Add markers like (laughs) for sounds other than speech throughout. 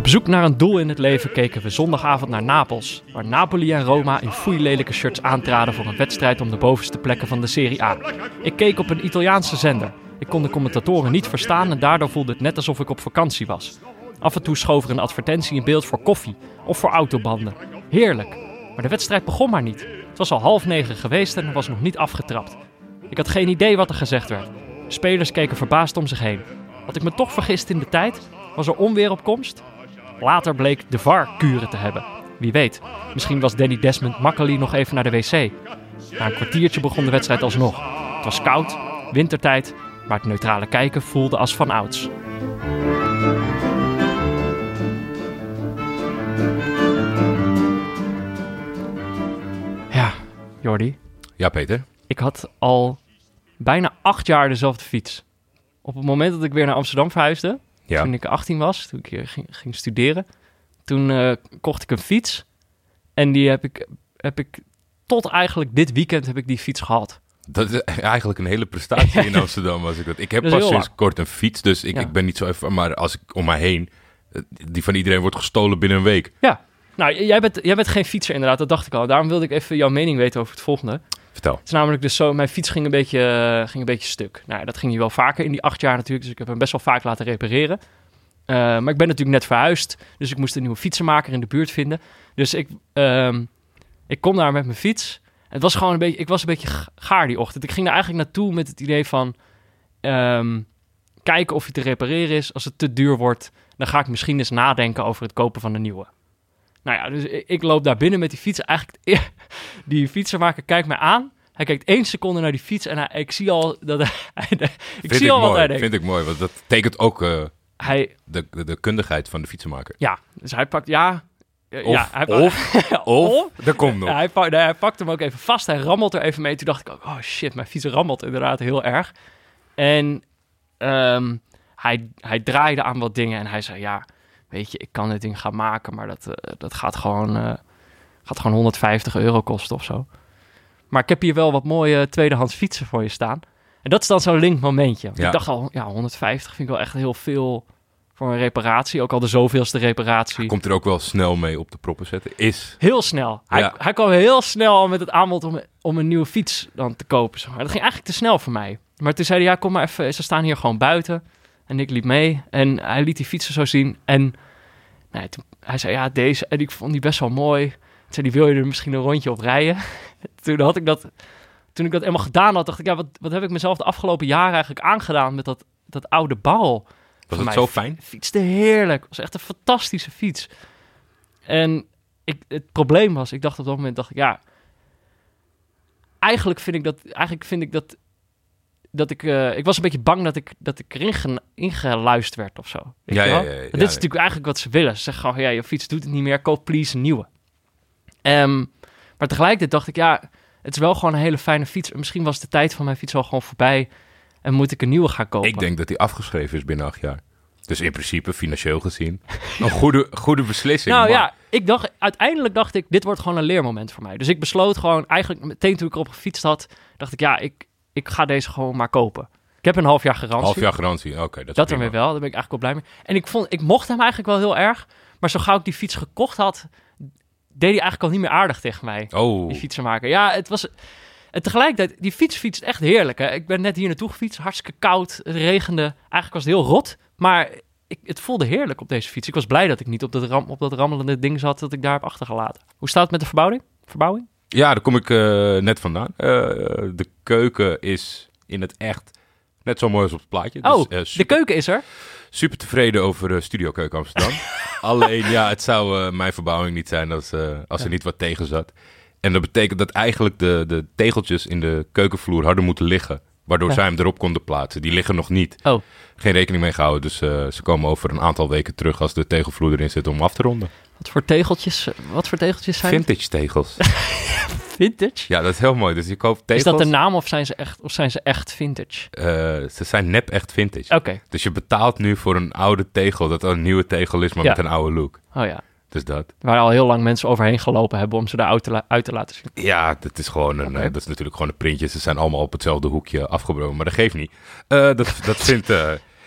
Op zoek naar een doel in het leven keken we zondagavond naar Napels, waar Napoli en Roma in foeilelijke shirts aantraden voor een wedstrijd om de bovenste plekken van de Serie A. Ik keek op een Italiaanse zender. Ik kon de commentatoren niet verstaan en daardoor voelde het net alsof ik op vakantie was. Af en toe schoof er een advertentie in beeld voor koffie of voor autobanden. Heerlijk. Maar de wedstrijd begon maar niet. Het was al half negen geweest en er was nog niet afgetrapt. Ik had geen idee wat er gezegd werd. Spelers keken verbaasd om zich heen. Had ik me toch vergist in de tijd? Was er onweer op komst? Later bleek de VAR kuren te hebben. Wie weet, misschien was Danny Desmond makkelijk nog even naar de wc. Na een kwartiertje begon de wedstrijd alsnog. Het was koud, wintertijd, maar het neutrale kijken voelde als van ouds. Ja, Jordi, Ja, Peter. ik had al bijna acht jaar dezelfde fiets. Op het moment dat ik weer naar Amsterdam verhuisde, Ja. toen ik 18 was, toen ik hier ging, ging studeren, toen eh, kocht ik een fiets. En die heb ik, heb ik tot eigenlijk dit weekend heb ik die fiets gehad. Dat is eigenlijk een hele prestatie in (laughs) Amsterdam. Als ik, dat. ik heb Dat pas sinds kort een fiets, dus ik, Ja. ik ben niet zo even... Maar als ik om mij heen, eh, die van iedereen wordt gestolen binnen een week. Ja, nou, jij bent, jij bent geen fietser inderdaad, dat dacht ik al. Daarom wilde ik even jouw mening weten over het volgende. Het is namelijk dus zo, mijn fiets ging een beetje, eh, ging een beetje stuk. Nou, dat ging hier wel vaker in die acht jaar natuurlijk, dus ik heb hem best wel vaak laten repareren. Eh, maar ik ben natuurlijk net verhuisd, dus ik moest een nieuwe fietsenmaker in de buurt vinden. Dus ik, ehm, ik kom daar met mijn fiets. Het was gewoon een beetje, ik was een beetje ga- gaar die ochtend. Ik ging daar eigenlijk naartoe met het idee van ehm, kijken of hij te repareren is. Als het te duur wordt, dan ga ik misschien eens nadenken over het kopen van een nieuwe. Nou ja, dus ik, loop daar binnen met die fiets. Eigenlijk, (laughs) die fietsenmaker kijkt mij aan. Hij kijkt één seconde naar die fiets en hij, ik zie al dat hij, (laughs) ik Vind zie ik al wat hij denkt. Vind ik mooi, want dat tekent ook eh, Hij, de, de, de kundigheid van de fietsenmaker. ja, dus hij pakt, ja, eh, Of, ja, hij, (laughs) of, of, er komt nog. Hij, pakt, nee, hij pakt hem ook even vast. Hij rammelt er even mee. Toen dacht ik ook, oh shit, mijn fiets rammelt inderdaad heel erg. En ehm, hij, hij draaide aan wat dingen en hij zei, ja, weet je, ik kan dit ding gaan maken, maar dat, eh, dat gaat, gewoon, eh, gaat gewoon 150 euro kosten of zo. Maar ik heb hier wel wat mooie tweedehands fietsen voor je staan. En dat is dan zo'n link momentje. Want Ja. Ik dacht al, ja, 150 vind ik wel echt heel veel voor een reparatie. Ook al de zoveelste reparatie. Komt er ook wel snel mee op de proppen zetten. Is. Heel snel. Hij, Ja. hij kwam heel snel al met het aanbod om, om een nieuwe fiets dan te kopen. Zeg maar. Dat ging eigenlijk te snel voor mij. Maar toen zei hij, ja, kom maar even. Ze staan hier gewoon buiten. En ik liep mee. En hij liet die fietsen zo zien. En nee, toen, hij zei, ja, deze. En ik vond die best wel mooi. Toen zei hij, wil je er misschien een rondje op rijden? (laughs) toen had ik dat... Toen ik dat eenmaal gedaan had, dacht ik, ja, wat, wat heb ik mezelf de afgelopen jaren eigenlijk aangedaan met dat, dat oude barrel? Was het zo fi- fijn? Fietste heerlijk. Was echt een fantastische fiets. En ik, het probleem was, ik dacht op dat moment, dacht ik, ja, eigenlijk vind ik dat, eigenlijk vind ik dat, dat ik, eh, ik was een beetje bang dat ik, dat ik erin ge- ingeluisterd werd of zo. Weet Ja, je ja, wel? ja, ja, dit is natuurlijk eigenlijk wat ze willen. Ze zeggen gewoon, ja, je fiets doet het niet meer, koop please een nieuwe. Ehm, maar tegelijkertijd dacht ik, ja, het is wel gewoon een hele fijne fiets. Misschien was de tijd van mijn fiets al gewoon voorbij en moet ik een nieuwe gaan kopen. Ik denk dat hij afgeschreven is binnen acht jaar. Dus in principe, financieel gezien, (laughs) een goede, goede beslissing. Nou maar- ja, ik dacht, uiteindelijk dacht ik, dit wordt gewoon een leermoment voor mij. Dus ik besloot gewoon, eigenlijk meteen toen ik erop gefietst had, dacht ik, ja, ik, ik ga deze gewoon maar kopen. Ik heb een half jaar garantie. Half jaar garantie, oké. dat is dat prima. er weer wel, daar ben ik eigenlijk wel blij mee. En ik, vond, ik mocht hem eigenlijk wel heel erg, maar zo gauw ik die fiets gekocht had, deed hij eigenlijk al niet meer aardig tegen mij, Oh, die fietsenmaker. Ja, het was... En tegelijkertijd, die fiets fietst echt heerlijk. Hè? Ik ben net hier naartoe gefietst, hartstikke koud, het regende. Eigenlijk was het heel rot, maar ik, het voelde heerlijk op deze fiets. Ik was blij dat ik niet op dat, ram, op dat rammelende ding zat dat ik daar heb achtergelaten. Hoe staat het met de verbouwing? verbouwing? Ja, daar kom ik eh, net vandaan. Eh, de keuken is in het echt net zo mooi als op het plaatje. oh, Dus, eh, de keuken is er. super tevreden over Studio Keuken Amsterdam. (laughs) Alleen, ja, het zou mijn verbouwing niet zijn als, als er Ja. niet wat tegen zat. En dat betekent dat eigenlijk de, de tegeltjes in de keukenvloer hadden moeten liggen. Waardoor Ja. zij hem erop konden plaatsen. Die liggen nog niet. Oh. Geen rekening mee gehouden. Dus ze komen over een aantal weken terug als de tegelvloer erin zit om af te ronden. Wat voor tegeltjes, wat voor tegeltjes zijn het? Vintage tegels. (laughs) Vintage? ja, dat is heel mooi. Dus je koopt tegels. Is dat de naam of zijn ze echt, of zijn ze echt vintage? Eh, ze zijn nep echt vintage. Oké, Dus je betaalt nu voor een oude tegel dat een nieuwe tegel is, maar Ja. met een oude look. oh ja. Dus dat. Waar al heel lang mensen overheen gelopen hebben om ze eruit te, uit te laten zien. Ja, dat is gewoon een, eh, dat is natuurlijk gewoon een printje. Ze zijn allemaal op hetzelfde hoekje afgebroken, maar dat geeft niet. Eh, dat, dat (laughs) vindt,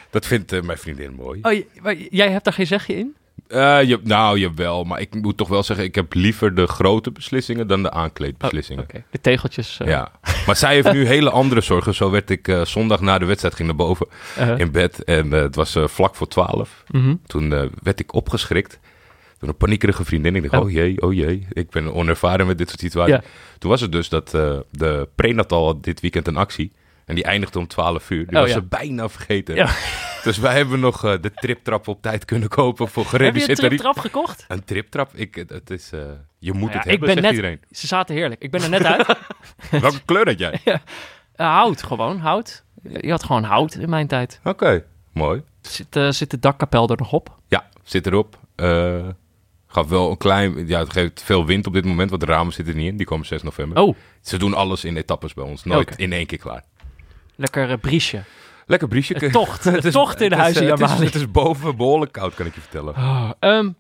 dat vindt mijn vriendin mooi. Oh, maar jij hebt daar geen zegje in? Eh, je, nou, jawel. Maar ik moet toch wel zeggen, ik heb liever de grote beslissingen dan de Oh, aankleedbeslissingen. Oké, de tegeltjes. eh, Ja, maar zij heeft nu (laughs) hele andere zorgen. Zo werd ik eh, zondag na de wedstrijd ging naar boven eh, in bed. En het was vlak voor twaalf. mhm. Toen eh, werd ik opgeschrikt door een paniekerige vriendin. Ik dacht, Oh. oh jee, oh jee. Ik ben onervaren met dit soort situaties. Ja. Toen was het dus dat de prenatal dit weekend een actie. En die eindigde om 12 uur. Die Oh, was ja. ze bijna vergeten. Ja. Dus wij hebben nog eh, de triptrap op tijd kunnen kopen voor Heb je gereduceerd een triptrap gekocht? Een triptrap? Ik, het- het is, eh, je moet Nou ja, het ik hebben, ben zegt net- iedereen. Ze zaten heerlijk. Ik ben er net uit. (laughs) Welke kleur had jij? (laughs) Eh, hout gewoon, hout. Je had gewoon hout in mijn tijd. Oké, mooi. Zit, eh, zit de dakkapel er nog op? Ja, zit erop. Eh gaf wel een klein... Ja, het geeft veel wind op dit moment, want de ramen zitten er niet in. Die komen 6 november. Oh, Ze doen alles in etappes bij ons. Nooit in één keer klaar. lekker uh, briesje. Lekker briesje. (laughs) Het tocht. Het tocht in de het is, huizen eh, het is, Jamali. het is boven behoorlijk koud, kan ik je vertellen. Oh, ehm,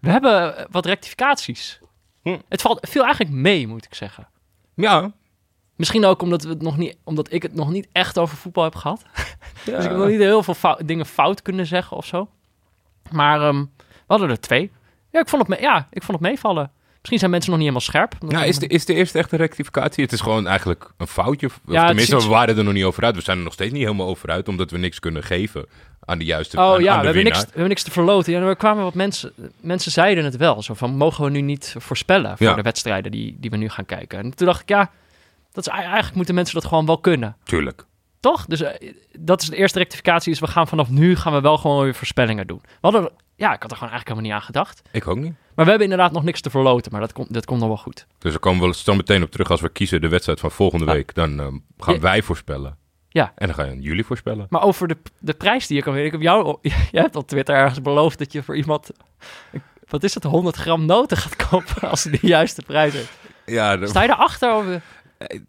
we hebben wat rectificaties. Hm. Het valt veel eigenlijk mee, moet ik zeggen. Ja. Misschien ook omdat, we het nog niet, omdat ik het nog niet echt over voetbal heb gehad. (laughs) ja. Dus ik heb nog niet heel veel dingen fout kunnen zeggen of zo. Maar ehm, we hadden er twee. Ja, ik vond het, me- ja, ik vond het meevallen. Misschien zijn mensen nog niet helemaal scherp. Ja, is, de, is de eerste echte rectificatie? Het is gewoon eigenlijk een foutje. Of Ja, tenminste, we waren er nog niet over uit. We zijn er nog steeds niet helemaal over uit, omdat we niks kunnen geven aan de juiste Oh aan, ja, aan we hebben, niks, we hebben niks te verloten. Ja, er kwamen wat mensen, mensen zeiden het wel. Zo van, mogen we nu niet voorspellen voor Ja. de wedstrijden die, die we nu gaan kijken? En toen dacht ik, ja, dat is, eigenlijk moeten mensen dat gewoon wel kunnen. Tuurlijk. Toch? Dus eh, dat is de eerste rectificatie. Is we gaan vanaf nu gaan we wel gewoon weer voorspellingen doen. We hadden, ja, ik had er gewoon eigenlijk helemaal niet aan gedacht. Ik ook niet. Maar we hebben inderdaad nog niks te verloten. Maar dat komt, dat komt nog wel goed. Dus daar komen we zo meteen op terug als we kiezen de wedstrijd van volgende week. Dan ehm, gaan Ja. wij voorspellen. Ja. En dan gaan jullie voorspellen. Maar over de, de prijs die je kan winnen. Ik heb jou, (laughs) jij hebt op Twitter ergens beloofd dat je voor iemand, wat is het, 100 gram noten gaat kopen als hij de juiste prijs heeft. Ja, de- Sta je erachter? Of,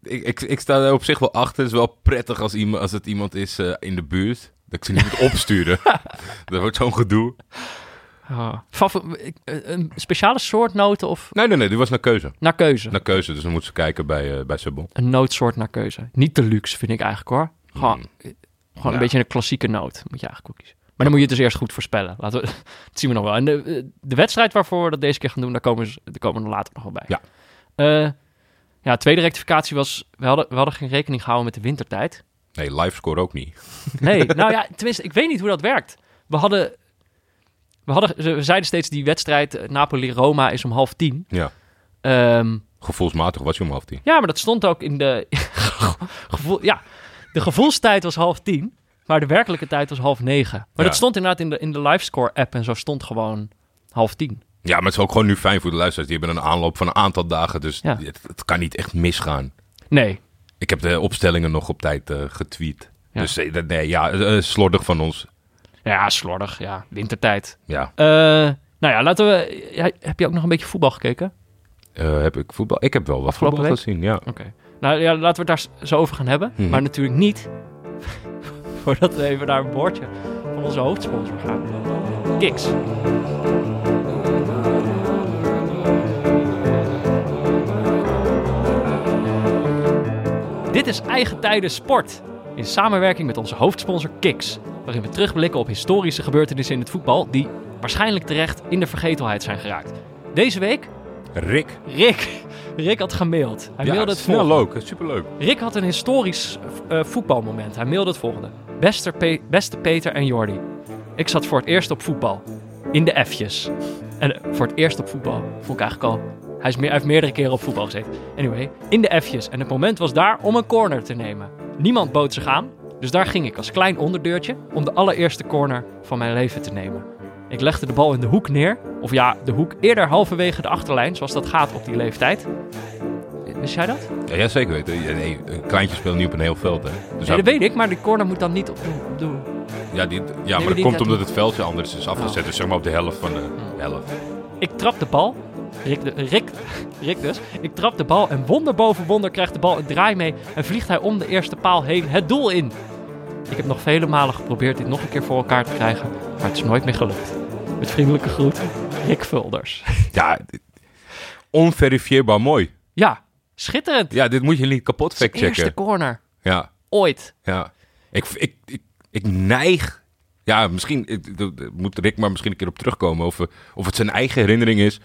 ik, ik, ik sta er op zich wel achter. Het is wel prettig als, iemand, als het iemand is eh, in de buurt. Dat ik ze niet moet opsturen. (laughs) dat wordt zo'n gedoe. Ik- eh, een speciale soort noten of Nee, nee, nee. Die was naar keuze. naar keuze? Naar keuze. Dus dan moeten ze kijken bij, eh bij. Een nootsoort naar keuze. Niet de luxe, vind ik eigenlijk hoor. Gewoon, Hmm. gewoon Ja. een beetje een klassieke noot. Moet je eigenlijk ook kiezen. Maar dan moet je het dus eerst goed voorspellen. Laten we, (laughs) dat zien we nog wel. En de, de wedstrijd waarvoor we dat deze keer gaan doen, daar komen, ze, daar komen we later nog wel bij. Ja. Eh, ja, tweede rectificatie was, we hadden, we hadden geen rekening gehouden met de wintertijd. Nee, livescore ook niet. Nee, (laughs) nou ja, tenminste, ik weet niet hoe dat werkt. We hadden, we hadden, we zeiden steeds die wedstrijd eh, Napoli-Roma is om half tien. Ja. Ehm, Gevoelsmatig was je om half tien. ja, maar dat stond ook in de (laughs) gevoel. Ja, de gevoelstijd was half tien, maar de werkelijke tijd was half negen. Maar Ja. dat stond inderdaad in de, in de livescore app en zo stond gewoon half tien. Ja, maar het is ook gewoon nu fijn voor de luisteraars. Die hebben een aanloop van een aantal dagen. Dus Ja. het, het kan niet echt misgaan. Nee, Ik heb de opstellingen nog op tijd eh, getweet. Ja. Dus eh, nee, ja, slordig van ons. Ja, slordig. Ja, wintertijd. Ja, Eh, nou ja, laten we. ja, heb je ook nog een beetje voetbal gekeken? Eh, heb ik voetbal? Ik heb wel wat voetbal week? gezien, ja. Oké. Nou ja, laten we het daar zo over gaan hebben. Mhm. Maar natuurlijk niet (laughs) voordat we even naar een woordje van onze hoofdsponsor gaan. Kiks. Dit is Eigen Tijden Sport. In samenwerking met onze hoofdsponsor Kiks. Waarin we terugblikken op historische gebeurtenissen in het voetbal. die waarschijnlijk terecht in de vergetelheid zijn geraakt. Deze week Rick. Rick. Rick had gemaild. Hij ja, mailde het snel volgende. leuk. Superleuk. Rick had een historisch eh, voetbalmoment. Hij mailde het volgende. Beste, Pe- beste Peter en Jordi. Ik zat voor het eerst op voetbal. In de F'jes. En eh, voor het eerst op voetbal. Vond ik eigenlijk al... Hij, is meer, hij heeft meerdere keren op voetbal gezeten. Anyway, in de F'jes. En het moment was daar om een corner te nemen. Niemand bood zich aan. Dus daar ging ik als klein onderdeurtje om de allereerste corner van mijn leven te nemen. Ik legde de bal in de hoek neer. Of ja, de hoek eerder halverwege de achterlijn, zoals dat gaat op die leeftijd. Wist jij dat? Ja, ja, zeker weten. Nee, een kleintje speelt niet op een heel veld, hè. Dus Nee, dat weet ik, maar die corner moet dan niet op de... Op de... Ja, die, ja maar dat komt omdat het veldje anders is afgezet. Oh. Dus zeg maar op de helft van de helft. Ik trap de bal. Rick, de, Rick, Rick dus. Ik trap de bal en wonder boven wonder krijgt de bal een draai mee en vliegt hij om de eerste paal heen het doel in. Ik heb nog vele malen geprobeerd dit nog een keer voor elkaar te krijgen, maar het is nooit meer gelukt. Met vriendelijke groet, Rick Vulders. Ja, onverifieerbaar mooi. Ja, schitterend. Ja, dit moet je niet kapot Zijn eerste factchecken. corner. Ja, Ooit. ja. Ik, ik, ik, ik neig Ja, misschien moet Rick maar misschien een keer op terugkomen. Of, we- of het zijn eigen herinnering is.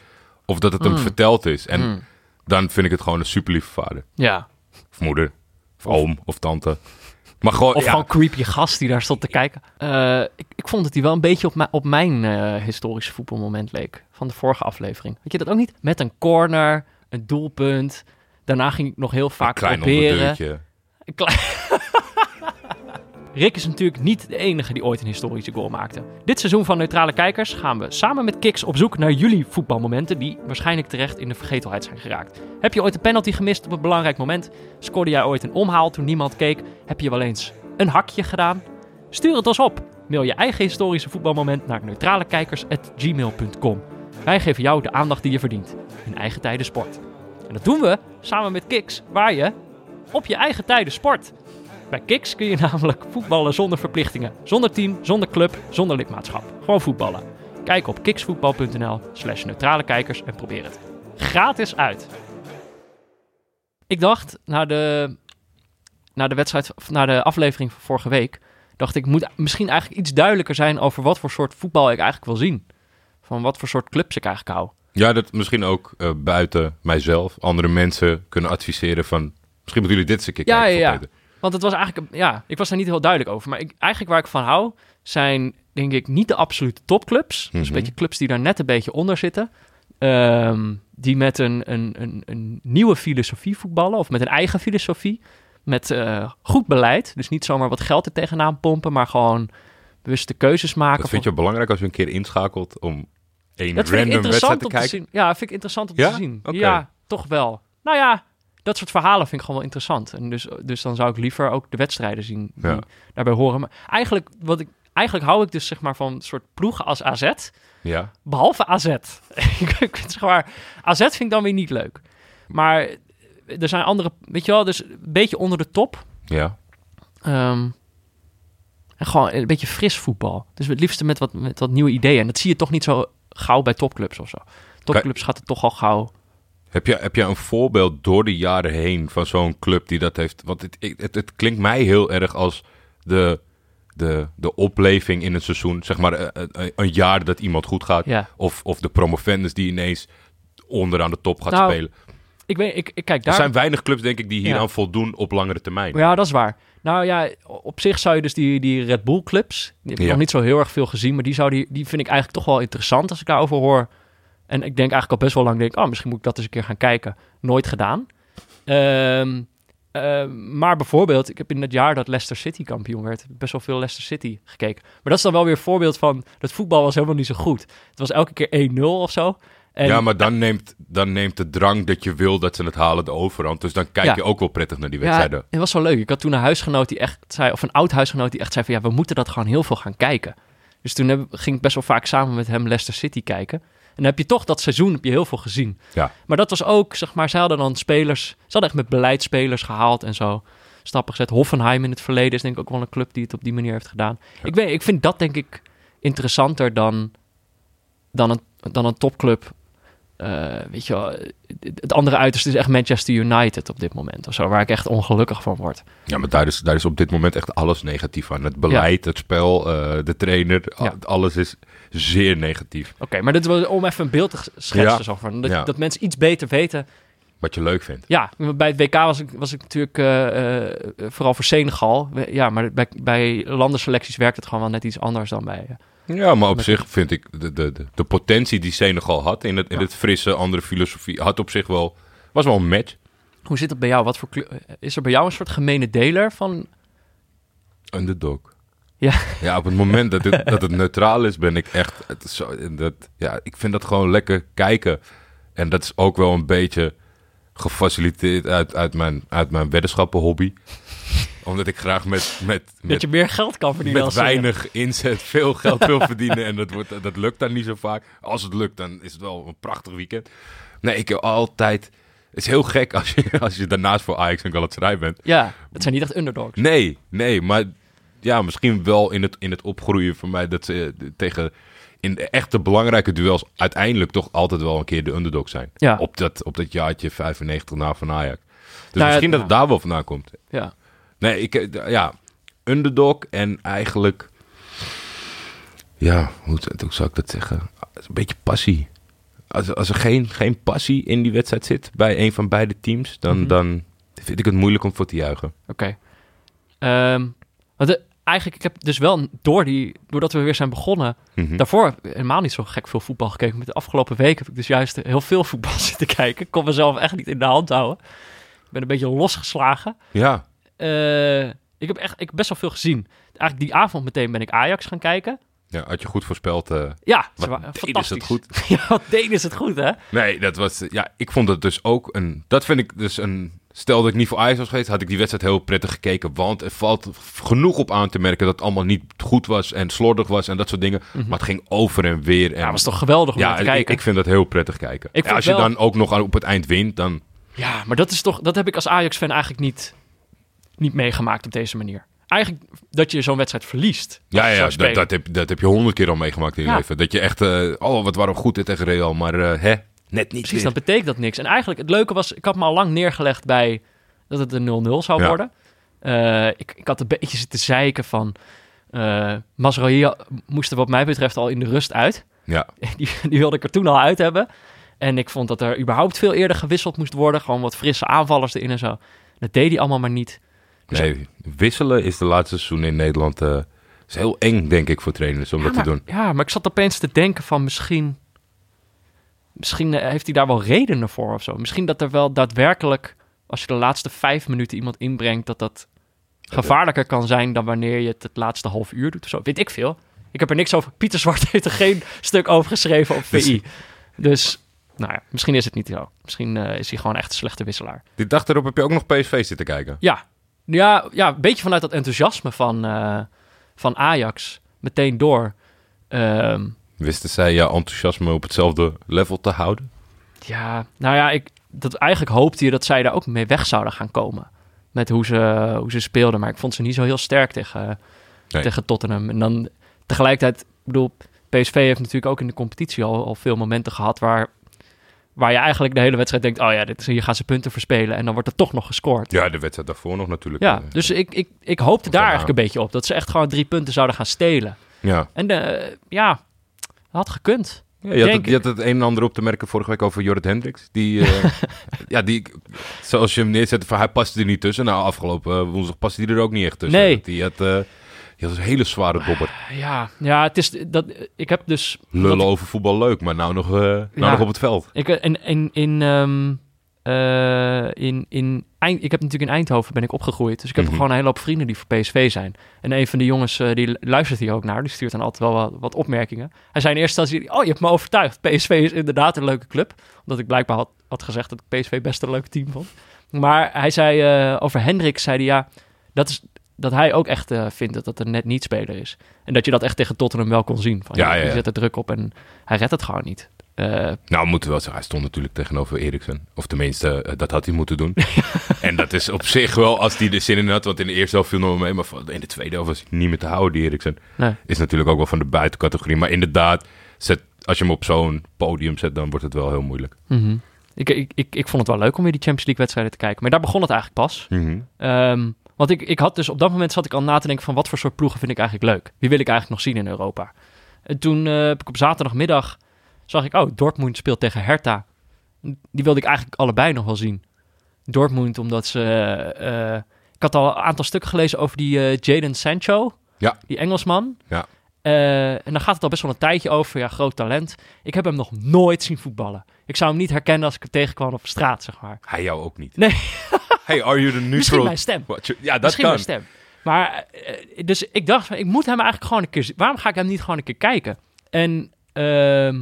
Of dat het hem Mm. verteld is. En Mm. dan vind ik het gewoon een super lieve vader. Ja. Of moeder. Of oom. Of tante. Maar gewoon, Of ja, gewoon creepy gast die daar stond te kijken. Eh, ik, ik vond dat hij wel een beetje op, mijn- op mijn eh, historische voetbalmoment leek. Van de vorige aflevering. Had je dat ook niet? Met een corner, een doelpunt. Daarna ging ik nog heel een vaak klein proberen. Een klein- (laughs) Rick is natuurlijk niet de enige die ooit een historische goal maakte. Dit seizoen van Neutrale Kijkers gaan we samen met Kiks op zoek naar jullie voetbalmomenten die waarschijnlijk terecht in de vergetelheid zijn geraakt. Heb je ooit een penalty gemist op een belangrijk moment? Scoorde jij ooit een omhaal toen niemand keek? Heb je wel eens een hakje gedaan? Stuur het ons op. Mail je eigen historische voetbalmoment naar neutralekijkers.gmail.com. Wij geven jou de aandacht die je verdient. In eigen tijden sport. En dat doen we samen met Kiks, waar je op je eigen tijden sport. Bij Kiks kun je (laughs) namelijk voetballen zonder verplichtingen. Zonder team, zonder club, zonder lidmaatschap. Gewoon voetballen. Kijk op kiksvoetbal.nl slash neutrale kijkers en probeer het. Gratis uit. Ik dacht, na de, na de wedstrijd, of na de aflevering van vorige week, dacht ik, moet misschien eigenlijk iets duidelijker zijn over wat voor soort voetbal ik eigenlijk wil zien. Van wat voor soort clubs ik eigenlijk hou. Ja, dat misschien ook eh, buiten mijzelf. Andere mensen kunnen adviseren van... Misschien moeten jullie dit eens een keer Ja, kijken. ja, ja. Want het was eigenlijk, ja, ik was daar niet heel duidelijk over. Maar ik, eigenlijk waar ik van hou, zijn denk ik niet de absolute topclubs. Dus Mhm. een beetje clubs die daar net een beetje onder zitten. Ehm, die met een, een, een, een nieuwe filosofie voetballen, of met een eigen filosofie. Met eh, goed beleid. Dus niet zomaar wat geld er tegenaan pompen, maar gewoon bewuste keuzes maken. Dat vind je belangrijk als je een keer inschakelt om dat ik random wedstrijd te te kijken? zien. Ja, vind ik interessant om Ja? te zien. Ja, toch wel. Nou ja, dat soort verhalen vind ik gewoon wel interessant. En dus, dus dan zou ik liever ook de wedstrijden zien die Ja. daarbij horen. Maar eigenlijk, wat ik, eigenlijk hou ik dus zeg maar van een soort ploegen als AZ. Ja, Behalve AZ. (laughs) ik vind zeg maar, AZ vind ik dan weer niet leuk. Maar er zijn andere, weet je wel, dus een beetje onder de top. ja. Ehm, en gewoon een beetje fris voetbal. Dus het liefste met wat, met wat nieuwe ideeën. En dat zie je toch niet zo gauw bij topclubs of zo. Topclubs gaat het toch al gauw. Heb je, heb je een voorbeeld door de jaren heen van zo'n club die dat heeft? Want het, het, het klinkt mij heel erg als de, de, de opleving in een seizoen. Zeg maar eh, eh, een jaar dat iemand goed gaat. Ja. Of, of de promovendus die ineens onderaan de top gaat Nou, spelen. Ik weet, ik, ik kijk Er daar. zijn weinig clubs, denk ik, die hier Ja. aan voldoen op langere termijn. Ja, dat is waar. Nou ja, op zich zou je dus die, die Red Bull clubs, die heb ik Ja. nog niet zo heel erg veel gezien, maar die, zou die, die vind ik eigenlijk toch wel interessant als ik daarover hoor. En ik denk eigenlijk al best wel lang, denk, oh, misschien moet ik dat eens een keer gaan kijken. Nooit gedaan. Ehm, ehm, maar bijvoorbeeld, ik heb in het jaar dat Leicester City kampioen werd, best wel veel Leicester City gekeken. Maar dat is dan wel weer een voorbeeld van, dat voetbal was helemaal niet zo goed. Het was elke keer 1-0 of zo. En, ja, maar dan neemt, dan neemt de drang dat je wil dat ze het halen de overhand. Dus dan kijk Ja. je ook wel prettig naar die Ja, wedstrijden. het was zo leuk. Ik had toen een huisgenoot die echt zei, of een oud huisgenoot die echt zei van ja, we moeten dat gewoon heel veel gaan kijken. Dus toen heb, ging ik best wel vaak samen met hem Leicester City kijken. En dan heb je toch dat seizoen heb je heel veel gezien. Ja. Maar dat was ook, zeg maar, zij hadden dan spelers, ze hadden echt met beleidsspelers gehaald en zo stappen gezet. Hoffenheim in het verleden is denk ik ook wel een club die het op die manier heeft gedaan. Ik, weet, ik vind dat denk ik interessanter dan, dan, een, dan een topclub. Eh, weet je wel, het andere uiterste is echt Manchester United op dit moment of zo, waar ik echt ongelukkig van word. Ja, maar daar is, daar is op dit moment echt alles negatief aan. Het beleid, het spel, eh, de trainer, Ja. alles is zeer negatief. Oké, maar dit was om even een beeld te schetsen. Ja. Zo van, dat, dat mensen iets beter weten. Wat je leuk vindt. Ja, bij het WK was ik, was ik natuurlijk eh, vooral voor Senegal. Ja, maar bij, bij landenselecties werkt het gewoon wel net iets anders dan bij... Ja, maar op Met- zich vind ik de, de, de, de potentie die Senegal had in het, in Ja. het frisse, andere filosofie, had op zich wel, was wel een match. Hoe zit het bij jou? Wat voor kleur, is er bij jou een soort gemene deler van... Underdog. Ja. Ja, op het moment dat het, (laughs) dat het neutraal is, ben ik echt... Het is zo, dat, ja, ik vind dat gewoon lekker kijken. En dat is ook wel een beetje gefaciliteerd uit, uit, mijn, uit mijn weddenschappenhobby. Omdat ik graag met, met, (laughs) dat met, je meer geld kan verdienen. met weinig inzet veel geld wil verdienen. En dat, wordt, dat lukt dan niet zo vaak. Als het lukt, dan is het wel een prachtig weekend. Nee, ik heb altijd... Het is heel gek als je, als je daarnaast voor Ajax en Galatasaray bent. Ja, dat zijn niet echt underdogs. Nee, nee, maar ja, misschien wel in het, in het opgroeien van mij dat ze eh, tegen in de echte belangrijke duels uiteindelijk toch altijd wel een keer de underdog zijn. Ja. Op, dat, op dat jaartje 95 na van Ajax. Dus Nou ja, misschien dat het daar wel vandaan komt. Ja. Nee, ik, eh, ja, underdog en eigenlijk ja, hoe, hoe zou ik dat zeggen? Een beetje passie. Als, als er geen, geen passie in die wedstrijd zit bij een van beide teams, dan, Mhm. dan vind ik het moeilijk om voor te juichen. Oké. Ehm, want de- eigenlijk, ik heb dus wel door die, doordat we weer zijn begonnen, Mhm. daarvoor helemaal niet zo gek veel voetbal gekeken. Met de afgelopen week heb ik dus juist heel veel voetbal (laughs) zitten kijken. Ik kon mezelf echt niet in de hand houden. Ik ben een beetje losgeslagen. Ja, Eh, ik heb echt ik heb best wel veel gezien. Eigenlijk die avond meteen ben ik Ajax gaan kijken. ja, had je goed voorspeld. eh, Ja, ze Wat fantastisch. het goed. (laughs) ja, wat deden ze het goed, hè? Nee, dat was. Ja, ik vond het dus ook een. Dat vind ik dus een. Stel dat ik niet voor Ajax was geweest, had ik die wedstrijd heel prettig gekeken. Want er valt genoeg op aan te merken dat het allemaal niet goed was en slordig was en dat soort dingen. Maar het ging over en weer. En, Mhm. Ja, het was toch geweldig om ja, te kijken. ik vind dat heel prettig kijken. Ja, als je wel- dan ook nog aan- op het eind wint, dan. Ja, maar dat is toch, dat heb ik als Ajax-fan eigenlijk niet, niet meegemaakt op deze manier. Eigenlijk dat je zo'n wedstrijd verliest. Ja, ja dat, dat, heb, dat heb je honderd keer al meegemaakt in je Ja. leven. Dat je echt. eh, oh, wat waren we goed dit tegen Real, maar eh, hè, net niet. Precies, dan betekent dat niks. En eigenlijk het leuke was, ik had me al lang neergelegd bij dat het een 0-0 zou Ja. worden. Eh, ik, ik had een beetje zitten zeiken van... eh Masraoui moest er wat mij betreft al in de rust uit. Ja, (laughs) Die, die wilde ik er toen al uit hebben. En ik vond dat er überhaupt veel eerder gewisseld moest worden. Gewoon wat frisse aanvallers erin en zo. Dat deed hij allemaal maar niet. Dus- nee, wisselen is de laatste seizoen in Nederland. eh, is heel eng, denk ik, voor trainers om ja, dat maar, te doen. Ja, maar ik zat opeens te denken van misschien... Misschien eh, heeft hij daar wel redenen voor of zo. Misschien dat er wel daadwerkelijk... Als je de laatste vijf minuten iemand inbrengt... dat dat gevaarlijker kan zijn dan wanneer je het het laatste half uur doet of zo. Weet ik veel. Ik heb er niks over. Pieter Zwart (laughs) heeft er geen stuk over geschreven op VI. Dus, nou ja, misschien is het niet zo. Misschien eh, is hij gewoon echt een slechte wisselaar. Die dag erop heb je ook nog PSV zitten kijken. Ja, ja, ja een beetje vanuit dat enthousiasme van, eh, van Ajax. Meteen door. Ehm, Wisten zij je enthousiasme op hetzelfde level te houden? ja, nou ja, ik, dat, eigenlijk hoopte je dat zij daar ook mee weg zouden gaan komen. Met hoe ze, hoe ze speelden. Maar ik vond ze niet zo heel sterk tegen, Nee. tegen Tottenham. En dan tegelijkertijd, ik bedoel, PSV heeft natuurlijk ook in de competitie al, al veel momenten gehad waar, waar je eigenlijk de hele wedstrijd denkt, oh ja, dit is, hier gaan ze punten verspelen. En dan wordt er toch nog gescoord. Ja, de wedstrijd daarvoor nog natuurlijk. Ja, Eh, dus ik, ik, ik hoopte daar eigenlijk een beetje op. Dat ze echt gewoon drie punten zouden gaan stelen. ja. En eh, ja, had gekund. Ja, je, had het, je had het een en ander op te merken vorige week over Jorrit Hendricks. Die, eh, (laughs) ja, die, zoals je hem neerzette, van hij paste er niet tussen. Nou, afgelopen woensdag paste hij er ook niet echt tussen. Nee. Die had, eh, die had een hele zware dobber. Ja, ja het is dat, ik heb dus... Lullen dat- over voetbal leuk, maar nou nog, eh, nou Ja. nog op het veld. Ik, eh, in, in, in, ehm, eh, in, in Eind, ik heb natuurlijk in Eindhoven ben ik opgegroeid. Dus ik heb Mhm. gewoon een hele hoop vrienden die voor PSV zijn. En een van de jongens, die luistert hier ook naar. Die stuurt dan altijd wel wat, wat opmerkingen. Hij zei in eerste instantie, oh, je hebt me overtuigd. PSV is inderdaad een leuke club. Omdat ik blijkbaar had, had gezegd dat ik PSV best een leuk team vond. Maar hij zei over Hendrik, zei hij ja, dat is... Dat hij ook echt eh, vindt dat dat een net niet speler is. En dat je dat echt tegen Tottenham wel kon zien. Van, Ja, ja, ja, Die ja. zet er druk op en hij redt het gewoon niet. Eh, Nou, moeten we wel zeggen, hij stond natuurlijk tegenover Eriksen. Of tenminste, eh, dat had hij moeten doen. (laughs) en dat is op zich wel, als hij er zin in had. Want in de eerste helft viel nog mee. Maar in de tweede helft was hij niet meer te houden, die Eriksen. nee. Is natuurlijk ook wel van de buitencategorie. Maar inderdaad, zet, als je hem op zo'n podium zet, dan wordt het wel heel moeilijk. Mhm. ik, ik, ik, ik vond het wel leuk om weer die Champions League wedstrijden te kijken. Maar daar begon het eigenlijk pas. Ehm, want ik, ik had dus op dat moment zat ik al na te denken van wat voor soort ploegen vind ik eigenlijk leuk? Wie wil ik eigenlijk nog zien in Europa? En toen eh, heb ik op zaterdagmiddag zag ik, oh, Dortmund speelt tegen Hertha. Die wilde ik eigenlijk allebei nog wel zien. Dortmund, omdat ze... eh, ik had al een aantal stukken gelezen over die eh, Jadon Sancho. Ja. Die Engelsman. Ja. En dan gaat het al best wel een tijdje over. Ja, groot talent. Ik heb hem nog nooit zien voetballen. Ik zou hem niet herkennen als ik hem tegenkwam op straat, zeg maar. Hij jou ook niet. Nee. (laughs) Hey, are you the Misschien neutral? mijn stem. Ja, dat Misschien kan. mijn stem. Maar, eh, dus ik dacht, van, ik moet hem eigenlijk gewoon een keer zien. Waarom ga ik hem niet gewoon een keer kijken? En ehm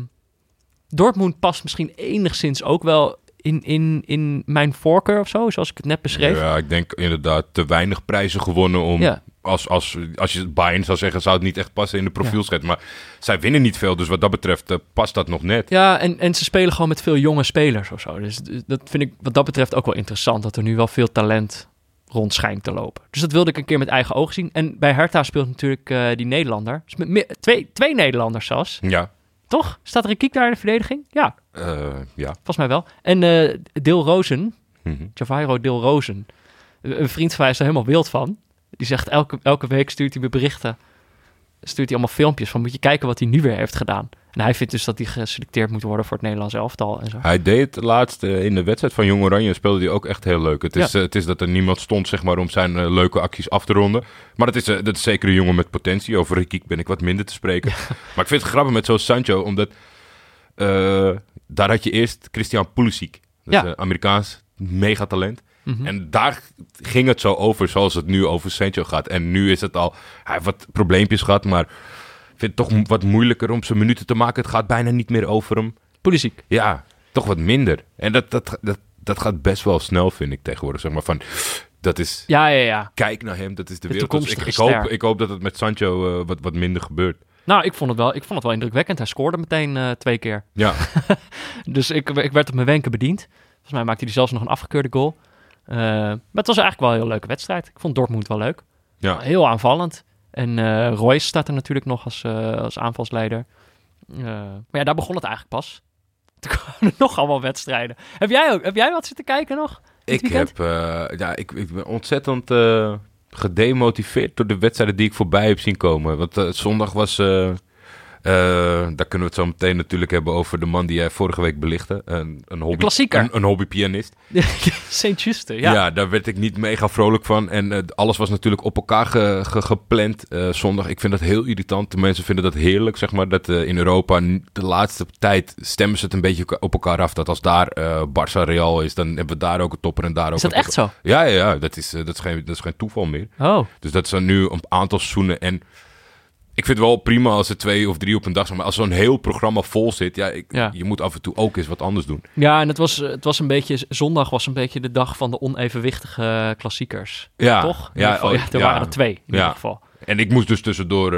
Dortmund past misschien enigszins ook wel in, in, in mijn voorkeur of zo, zoals ik het net beschreef. Ja, ik denk inderdaad te weinig prijzen gewonnen om... Ja. Als, als, als je Bayern zou zeggen, zou het niet echt passen in de profielschets. Maar zij winnen niet veel, dus wat dat betreft eh, past dat nog net. Ja, en, en ze spelen gewoon met veel jonge spelers of zo. Dus, dus dat vind ik wat dat betreft ook wel interessant, dat er nu wel veel talent rond schijnt te lopen. Dus dat wilde ik een keer met eigen ogen zien. En bij Hertha speelt natuurlijk eh, die Nederlander. Dus met twee, twee Nederlanders zelfs. Ja, Toch? Staat er een kiek daar in de verdediging? Ja, eh, ja. volgens mij wel. En eh Deel Rozen, Mhm. Javairo Deel Rozen, een vriend van mij is er helemaal wild van. Die zegt elke, elke week stuurt hij me berichten. stuurt hij allemaal filmpjes van moet je kijken wat hij nu weer heeft gedaan. En hij vindt dus dat hij geselecteerd moet worden voor het Nederlands elftal en zo. Hij deed het laatst eh, in de wedstrijd van Jong Oranje speelde hij ook echt heel leuk. Het is, eh, het is dat er niemand stond zeg maar, om zijn eh, leuke acties af te ronden. Maar dat is, dat is zeker een jongen met potentie. Over Rikiek ben ik wat minder te spreken. (laughs) Maar ik vind het grappig met zo'n Sancho, omdat daar had je eerst Christian Pulisic. Dat Ja. is Amerikaans megatalent. Mhm. En daar ging het zo over zoals het nu over Sancho gaat. En nu is het al... Hij heeft wat probleempjes gehad, maar... Vind het toch wat moeilijker om zijn minuten te maken. Het gaat bijna niet meer over hem. Politiek. Ja, toch wat minder. En dat, dat, dat, dat gaat best wel snel, vind ik tegenwoordig. Zeg maar van, dat is, Ja, ja, ja. kijk naar hem, dat is de, De wereld. Dus ik, hoop, ik hoop dat het met Sancho eh, wat, wat minder gebeurt. Nou, ik vond het wel, ik vond het wel indrukwekkend. Hij scoorde meteen eh, twee keer. Ja, (laughs) Dus ik, ik werd op mijn wenken bediend. Volgens mij maakte hij zelfs nog een afgekeurde goal. Eh, maar het was eigenlijk wel een heel leuke wedstrijd. Ik vond Dortmund wel leuk. ja. Heel aanvallend. En eh Royce staat er natuurlijk nog als, eh, als aanvalsleider. Maar ja, daar begon het eigenlijk pas. (laughs) Toen kwamen er nog allemaal wedstrijden. Heb jij ook? Heb jij wat zitten kijken nog? Ik, heb, ja, ik, ik ben ontzettend gedemotiveerd door de wedstrijden die ik voorbij heb zien komen. Want zondag was... eh, daar kunnen we het zo meteen natuurlijk hebben over de man die jij vorige week belichtte. Een, een hobby. Een, een hobbypianist. (laughs) Saint Juste, Ja. ja. daar werd ik niet mega vrolijk van. En eh, alles was natuurlijk op elkaar ge- ge- gepland eh, zondag. Ik vind dat heel irritant. De mensen vinden dat heerlijk, zeg maar. Dat in Europa de laatste tijd stemmen ze het een beetje op elkaar af. Dat als daar Barça Real is, dan hebben we daar ook een topper en daar ook Is dat een echt zo? Ja, ja, ja. Dat is, dat, is geen, dat is geen toeval meer. Oh, Dus dat dan nu een aantal seizoenen. En ik vind het wel prima als er twee of drie op een dag zijn. Maar als zo'n heel programma vol zit, ja, ik, Ja. je moet af en toe ook eens wat anders doen. ja, en het was, het was een beetje, zondag was een beetje de dag van de onevenwichtige klassiekers. Ja, Toch? In ja, geval, oh, ja, er ja. waren er twee, in ieder geval. En ik moest dus tussendoor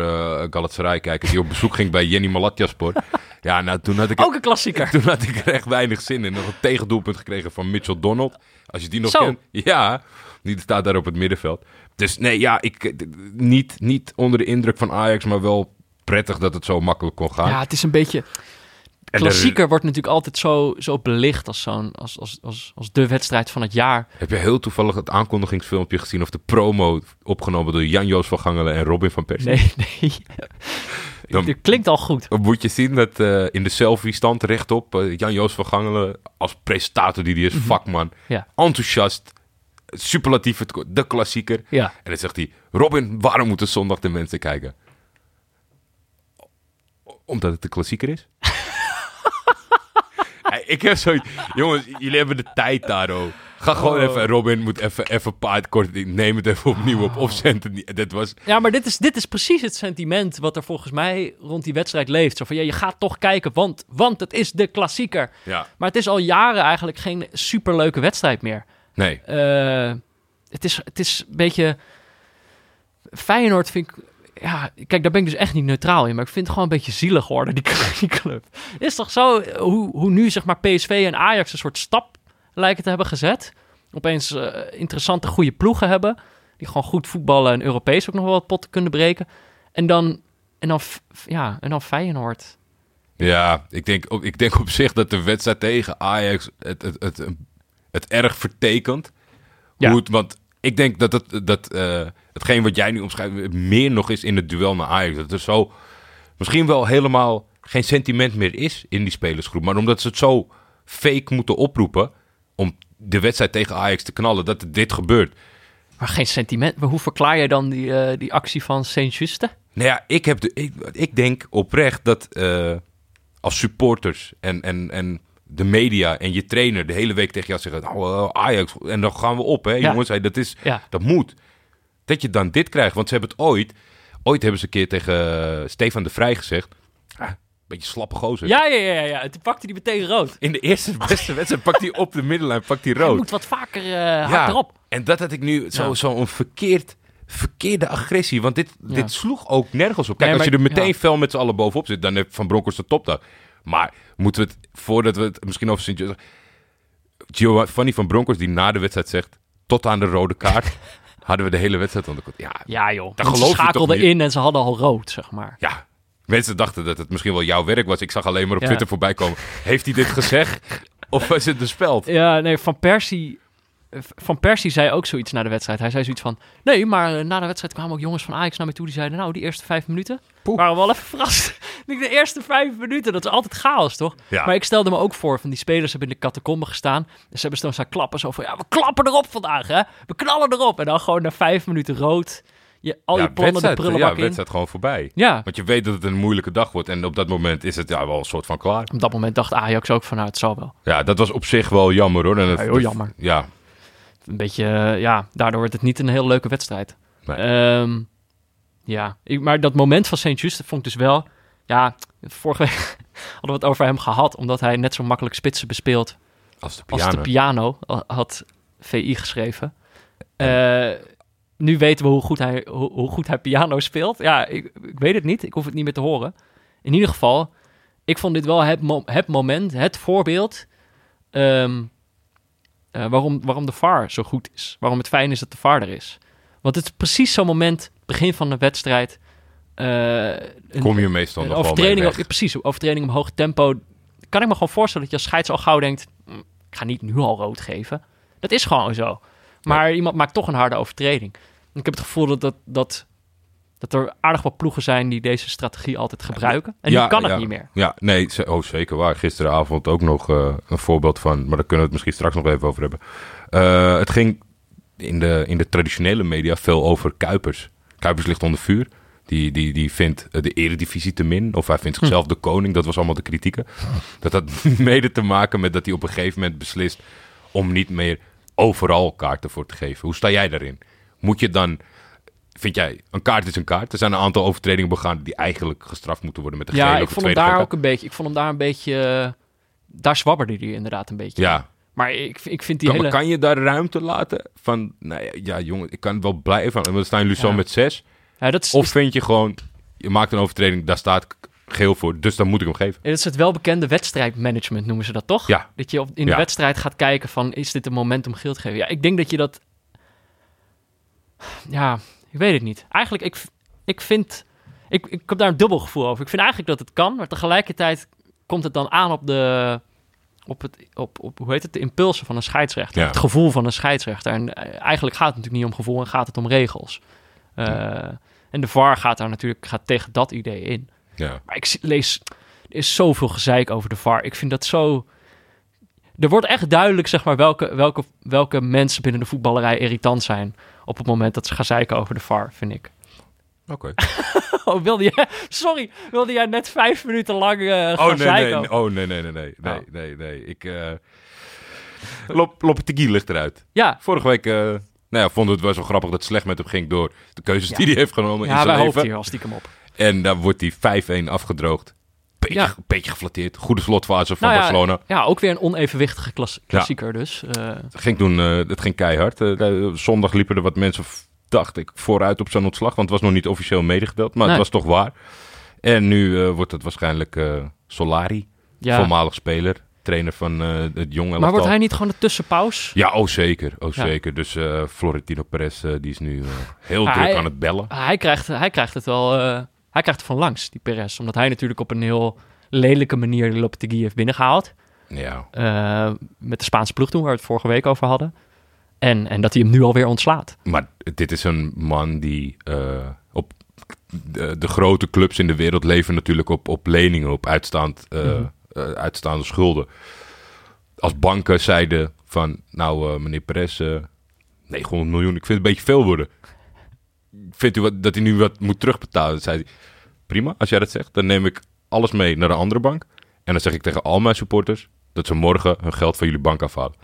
Galatasaray kijken, die op bezoek ging bij Jenny Malatyaspor. (laughs) Ja, nou, toen had ik... Ook een klassieker. (laughs) Toen had ik er echt weinig zin in. Nog een tegendoelpunt gekregen van Mitchell Donald. Als je die nog Zo. kent. Ja, die staat daar op het middenveld. Dus nee, ja, ik, eh, niet, niet onder de indruk van Ajax, maar wel prettig dat het zo makkelijk kon gaan. Ja, het is een beetje... Klassieker wordt natuurlijk altijd zo, zo belicht als, zo'n, als, als, als, als de wedstrijd van het jaar. Heb je heel toevallig het aankondigingsfilmpje gezien of de promo opgenomen door Jan-Joos van Gangelen en Robin van Persie? Nee, nee. Dan- (laughs) Het klinkt al goed. Moet je zien dat eh, in de selfie-stand rechtop eh, Jan-Joos van Gangelen als presentator die die is, vakman, Mhm. Ja. enthousiast, superlatief, het- de klassieker. Ja. En dan zegt hij, Robin, waarom moeten zondag de mensen kijken? Omdat het de klassieker is. (laughs) Ik heb zoiets... Jongens, jullie hebben de tijd daar, oh. Ga gewoon Oh. even... Robin moet even, even paardkort... Neem het even opnieuw op. Of zend het. Dat was... Ja, maar dit is, dit is precies het sentiment wat er volgens mij rond die wedstrijd leeft. Zo van, ja, je gaat toch kijken, want, want het is de klassieker. Ja. Maar het is al jaren eigenlijk geen superleuke wedstrijd meer. Nee. Eh, het, is, het is een beetje... Feyenoord vind ik... Ja, kijk, daar ben ik dus echt niet neutraal in. Maar ik vind het gewoon een beetje zielig worden, die, (laughs) die club. Is toch zo hoe, hoe nu zeg maar PSV en Ajax een soort stap lijken te hebben gezet. Opeens eh, interessante, goede ploegen hebben. Die gewoon goed voetballen en Europees ook nog wel wat potten kunnen breken. En dan, en dan, ja, en dan Feyenoord. Ja, ik denk, ik denk op zich dat de wedstrijd tegen Ajax het, het, het, het erg vertekent. Ja. Hoe het, want ik denk dat, het, dat eh, hetgeen wat jij nu omschrijft meer nog is in het duel naar Ajax. Dat er zo misschien wel helemaal geen sentiment meer is in die spelersgroep. Maar omdat ze het zo fake moeten oproepen om de wedstrijd tegen Ajax te knallen, dat dit gebeurt. Maar geen sentiment. Maar hoe verklaar jij dan die, eh, die actie van Saint-Juste? Nou ja, ik, heb de, ik, ik denk oprecht dat eh, als supporters en, en, en de media en je trainer de hele week tegen jou zeggen: nou, eh, Ajax, en dan gaan we op, hè, Ja. jongens. Hey, dat, is, Ja. dat moet. Dat je dan dit krijgt, want ze hebben het ooit, ooit hebben ze een keer tegen eh, Stefan de Vrij gezegd: ah, beetje slappe gozer. Ja, ja, ja, ja. Toen pakte hij meteen rood. In de eerste (laughs) beste wedstrijd pakt hij op de middenlijn, pakt hij Hij rood. moet wat vaker eh hard erop. En dat had ik nu zo, Ja. zo'n verkeerd, verkeerde agressie. Want dit, Ja. dit sloeg ook nergens op. Kijk, Nee, als je er meteen ja. fel met z'n allen bovenop zit, dan heeft Van Bronckhorst de topdag. Maar moeten we het, voordat we het misschien over Sint Giovanni van Bronckhorst die na de wedstrijd zegt, tot aan de rode kaart, (laughs) hadden we de hele wedstrijd onder controle. Ja, Ja, joh. Dat geloof ze toch schakelden in en ze hadden al rood, zeg maar. ja. Mensen dachten dat het misschien wel jouw werk was. Ik zag alleen maar op Ja. Twitter voorbij komen. Heeft hij dit gezegd? (laughs) Of was het de speld? Ja, nee, Van Persie... Van Persie zei ook zoiets na de wedstrijd. Hij zei zoiets van... Nee, maar eh, na de wedstrijd kwamen ook jongens van Ajax naar me toe. Die zeiden, nou, die eerste vijf minuten Poeh. waren we wel even verrast. (laughs) De eerste vijf minuten, dat is altijd chaos, toch? Ja. Maar ik stelde me ook voor, van die spelers hebben in de catacombe gestaan. Dus ze hebben staan staan klappen zo van... Ja, we klappen erop vandaag, hè? We knallen erop. En dan gewoon na vijf minuten rood. Je, al ja, je plannen de prullenbak ja, in. wedstrijd gewoon voorbij. Ja, Want je weet dat het een moeilijke dag wordt. En op dat moment is het ja, wel een soort van klaar. op dat moment dacht Ajax ook van, nou, het zal wel. Ja, dat was op zich wel jammer hoor. En het, Ja, heel jammer. Ja, Een beetje, eh, ja, daardoor wordt het niet een heel leuke wedstrijd. Nee. Ehm, ja, ik, maar dat moment van St. Just vond ik dus wel... Ja, vorige week (laughs) hadden we het over hem gehad... omdat hij net zo makkelijk spitsen bespeelt als de als piano. de piano, al- had VI geschreven. Eh, nu weten we hoe goed, hij, hoe, hoe goed hij piano speelt. Ja, ik, ik weet het niet. Ik hoef het niet meer te horen. In ieder geval, ik vond dit wel het, mo- het moment, het voorbeeld... ehm, eh, waarom, waarom de VAR zo goed is. Waarom het fijn is dat de VAR er is. Want het is precies zo'n moment, begin van de wedstrijd... eh, een- Kom je meestal nog overtreding, precies, overtreding op hoog tempo. Kan ik me gewoon voorstellen dat je als scheids al gauw denkt... "Mm, ik ga niet nu al rood geven. Dat is gewoon zo. Maar iemand maakt toch een harde overtreding. Ik heb het gevoel dat, dat, dat, dat er aardig wat ploegen zijn die deze strategie altijd gebruiken. En Ja, nu kan het ja. niet meer. Ja, nee, oh, zeker waar. Gisteravond ook nog eh, een voorbeeld van, maar daar kunnen we het misschien straks nog even over hebben. Eh, het ging in de, in de traditionele media veel over Kuipers. Kuipers ligt onder vuur. Die, die, die vindt de eredivisie te min. Of hij vindt Hm. zichzelf de koning. Dat was allemaal de kritieken. Dat had (laughs) mede te maken met dat hij op een gegeven moment beslist... om niet meer overal kaarten voor te geven. Hoe sta jij daarin? Moet je dan... Vind jij, een kaart is een kaart. Er zijn een aantal overtredingen begaan... die eigenlijk gestraft moeten worden met de Ja, gele ik of de vond hem daar ook een beetje... Ik vond hem daar een beetje... eh, daar zwabberde hij inderdaad een beetje. Ja, Maar ik, ik vind die kan, hele... kan je daar ruimte laten? Van, nou ja, ja, jongen, ik kan wel blijven. En dan staan jullie zo Ja. met zes. ja, dat is, Of vind je gewoon, je maakt een overtreding, daar staat geel voor. Dus dan moet ik hem geven. Het is het welbekende wedstrijdmanagement, noemen ze dat toch? Ja. Dat je op, in de Ja. wedstrijd gaat kijken van, is dit een moment om geel te geven? Ja, ik denk dat je dat... Ja, ik weet het niet. Eigenlijk, ik, ik vind... Ik, ik heb daar een dubbel gevoel over. Ik vind eigenlijk dat het kan, maar tegelijkertijd komt het dan aan op de... Op, het, op, op hoe heet het? De impulsen van een scheidsrechter. Ja. Het gevoel van een scheidsrechter. En eh, eigenlijk gaat het natuurlijk niet om gevoel en gaat het om regels. Eh, En de VAR gaat daar natuurlijk gaat tegen dat idee in. Ja. Maar ik lees, er is zoveel gezeik over de VAR. Ik vind dat zo... Er wordt echt duidelijk, zeg maar, welke, welke, welke mensen binnen de voetballerij irritant zijn op het moment dat ze gaan zeiken over de VAR, vind ik. (laughs) Oké. Oh, wilde jij... Sorry, wilde jij net vijf minuten lang eh gaan Oh, nee, zeiken? nee, oh, nee, nee, nee, nee, nee, Oh. nee, nee. Ik, eh Lop, Lopetegui ligt eruit. Ja, Vorige week, eh nou ja, vonden we het wel zo grappig dat slecht met hem ging door de keuzes Ja. die hij heeft genomen in ja wij zijn leven. hier al stiekem op. En dan wordt hij 5-1 afgedroogd. Beetje, Ja. beetje geflatteerd. Goede slotfase van Nou ja, Barcelona. Ja, ook weer een onevenwichtige klas- klassieker dus. Eh, Het ging toen, het ging keihard. Eh, zondag liepen er wat mensen, dacht ik, vooruit op zijn ontslag. Want het was nog niet officieel medegedeeld, maar Nee. het was toch waar. En nu wordt het waarschijnlijk Solari, voormalig speler, trainer van het jonge Maar wordt hij niet gewoon de tussenpaus? Ja, oh zeker, oh Ja. zeker. Dus eh, Florentino Perez, die is nu heel Ah, druk hij- aan het bellen. Hij krijgt, hij krijgt het wel... hij krijgt het van langs, die Perez. Omdat hij natuurlijk op een heel lelijke manier de Lopetegui heeft binnengehaald. Ja, Eh, met de Spaanse ploeg toen, waar we het vorige week over hadden. En, en dat hij hem nu alweer ontslaat. maar dit is een man die eh, op de, de grote clubs in de wereld leven natuurlijk op, op leningen, op uitstaand, eh, Mhm. uitstaande schulden. Als banken zeiden van, nou meneer Perez, eh 900 miljoen, ik vind het een beetje veel worden. Vindt u wat, dat hij nu wat moet terugbetalen? Zei hij, prima, als jij dat zegt, dan neem ik alles mee naar de andere bank. En dan zeg ik tegen al mijn supporters dat ze morgen hun geld van jullie bank afhalen.